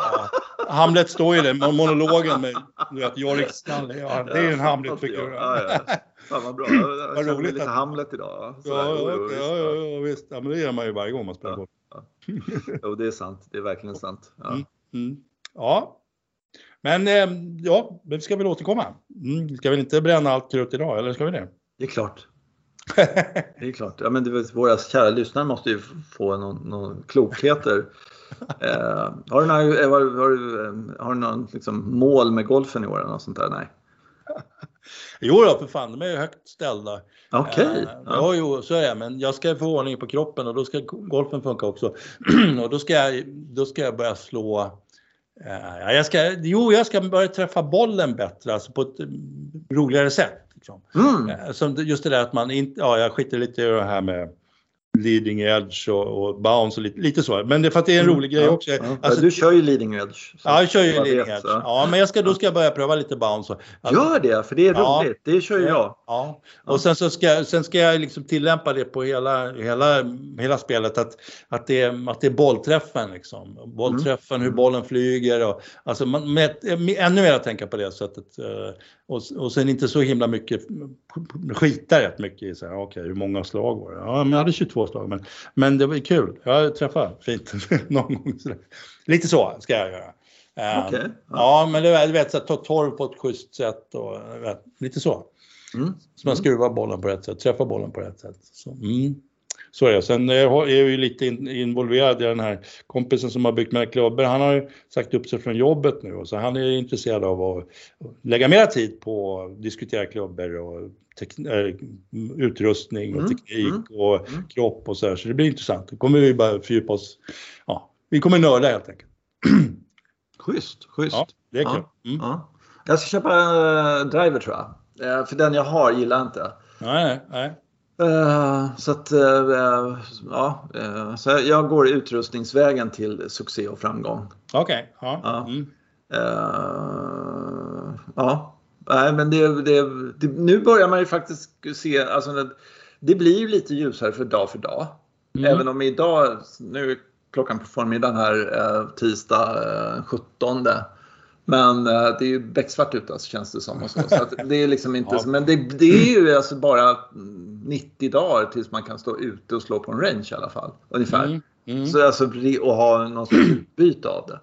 Hamlet står ju där, monologen med du vet, Yorick Stanley. Ja, det är en Hamlet-figur. Ja, ja. Fan vad bra. Jag vad roligt. lite Hamlet idag. Så ja, ja, ja, ja, ja, visst. Ja, men det gör man ju varje gång man spelar boll. Ja, Jo, det är sant. Det är verkligen sant. Ja. Mm, mm. ja. Men eh, ja, vi ska väl återkomma. Mm. Ska vi inte bränna allt krut idag, eller ska vi det? Det är klart. det är klart. Ja, men det, våra kära lyssnare måste ju få någon, någon klokheter Eh, har du några, eh, har, har, eh, har du någon liksom, mål med golfen i år eller något sånt där? Nej. Jo då, för fan, de är ju högt ställda. Okej. Okay. Uh, ja. Jo, så är det. Men jag ska få ordning på kroppen och då ska golfen funka också. och då ska, jag, då ska jag börja slå uh, jag ska, jo, jag ska börja träffa bollen bättre, alltså på ett roligare sätt. Liksom. Mm. Som just det där att man inte, ja jag skiter lite i det här med leading edge och, och bounce och lite, lite, så. Men det är för att det är en mm, rolig mm, grej också. Ja, alltså, du kör ju leading edge. Ja, jag kör ju leading vet, edge. Så. Ja, men jag ska, då ska jag börja pröva lite bounce. Alltså, Gör det, för det är roligt. Ja, det kör ju jag. Ja, och sen så ska, sen ska jag liksom tillämpa det på hela, hela, hela spelet. Att, att, det, är, att det är bollträffen liksom. Bollträffen, mm. hur bollen flyger och alltså man, med, ännu mer att tänka på det sättet. Och, och sen inte så himla mycket, skita rätt mycket i så här, okej okay, hur många slag var det? Ja, men jag hade 22 slag men, men det var kul. Jag träffade fint någon gång. Så Lite så ska jag göra. Okay, ja. ja. men du vet, så ta torv på ett schysst sätt och vet, lite så. Mm. Så man skruvar bollen på rätt sätt, träffar bollen på rätt sätt. Så, mm. Så är det. Sen är jag ju lite involverad i den här kompisen som har byggt med klubbor. Han har ju sagt upp sig från jobbet nu och så han är intresserad av att lägga mer tid på att diskutera klubbor och äh, utrustning och mm. teknik mm. och mm. kropp och så här. Så det blir intressant. Då kommer vi bara fördjupa oss. Ja, vi kommer nörda helt enkelt. Schysst, schysst. Ja, det är kul. Mm. Ja. Jag ska köpa en driver tror jag. Eh, för den jag har gillar jag inte. Nej, nej. Uh, så att, uh, ja, uh, så jag går utrustningsvägen till succé och framgång. Okej. Okay. Ja. Mm. ja. Nej, men det, det, det, nu börjar man ju faktiskt se, alltså det, det blir ju lite ljusare för dag för dag. Mm. Även om idag, nu är klockan på förmiddagen här, tisdag 17 men eh, det är ju becksvart ute alltså, känns det som. Så. så det är liksom inte, ja. Men det, det, är ju alltså bara 90 dagar tills man kan stå ute och slå på en range i alla fall. Ungefär. Mm. Mm. Så alltså, och ha någon sorts utbyte av det.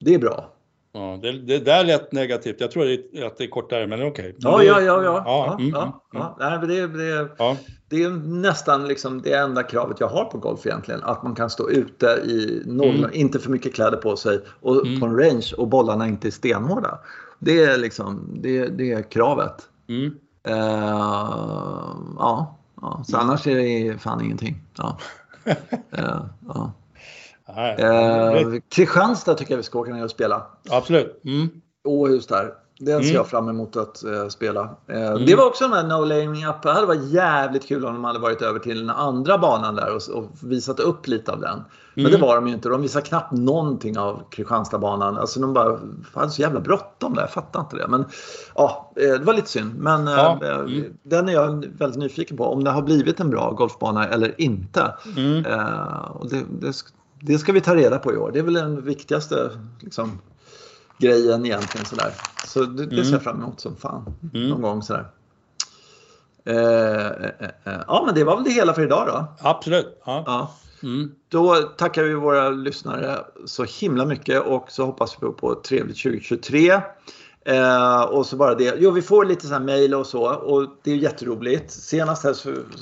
Det är bra. Ja, det, det där lät negativt. Jag tror att det är kortare, men okej. Okay. Ja, ja, ja, ja. ja, mm, ja, ja. Nej, men det, det, ja. det är nästan liksom det enda kravet jag har på golf egentligen. Att man kan stå ute i noll, mm. inte för mycket kläder på sig och mm. på en range och bollarna inte är stenhårda. Det är liksom det, det är kravet. Mm. Uh, ja, ja, så annars är det fan ingenting. Ja. uh, ja. Eh, Kristianstad tycker jag vi ska åka ner och spela. Absolut. Mm. Åhus där. Den ser mm. jag fram emot att uh, spela. Uh, mm. Det var också den här No Laying Up. Det hade varit jävligt kul om de hade varit över till den andra banan där och, och visat upp lite av den. Men mm. det var de ju inte. De visade knappt någonting av Kristianstadbanan. Alltså de bara hade så jävla bråttom där. Jag fattar inte det. Men ja, uh, det var lite synd. Men ja. Mm. den är jag väldigt nyfiken på. Om det har blivit en bra golfbana eller inte. Mm. och det, det det ska vi ta reda på i år. Det är väl den viktigaste liksom, grejen egentligen. Sådär. Så det, det ser jag mm. fram emot som fan. Mm. Någon gång sådär. Eh, eh, eh, ja, men det var väl det hela för idag då. Absolut. Ja. ja. Mm. Då tackar vi våra lyssnare så himla mycket och så hoppas vi på ett trevligt 2023. Eh, och så bara det. Jo, vi får lite så här mejl och så och det är jätteroligt. Senast här,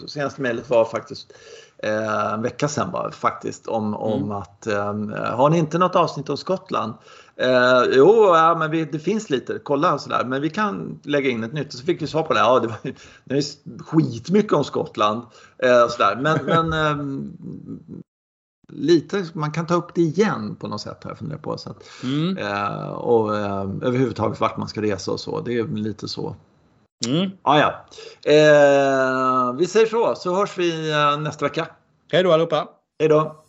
senaste mejlet var faktiskt eh, en vecka sedan bara faktiskt om, om mm. att eh, har ni inte något avsnitt om Skottland? Eh, jo, ja, men vi, det finns lite, kolla sådär, men vi kan lägga in ett nytt. Så fick vi svar på det, ja det var det är skitmycket om Skottland. Eh, sådär. Men, men eh, lite, man kan ta upp det igen på något sätt har jag funderat på. Så att, mm. eh, och eh, överhuvudtaget vart man ska resa och så, det är lite så Mm. Ah, ja. Eh, vi säger så, så hörs vi eh, nästa vecka. Hej då allihopa. Hej då.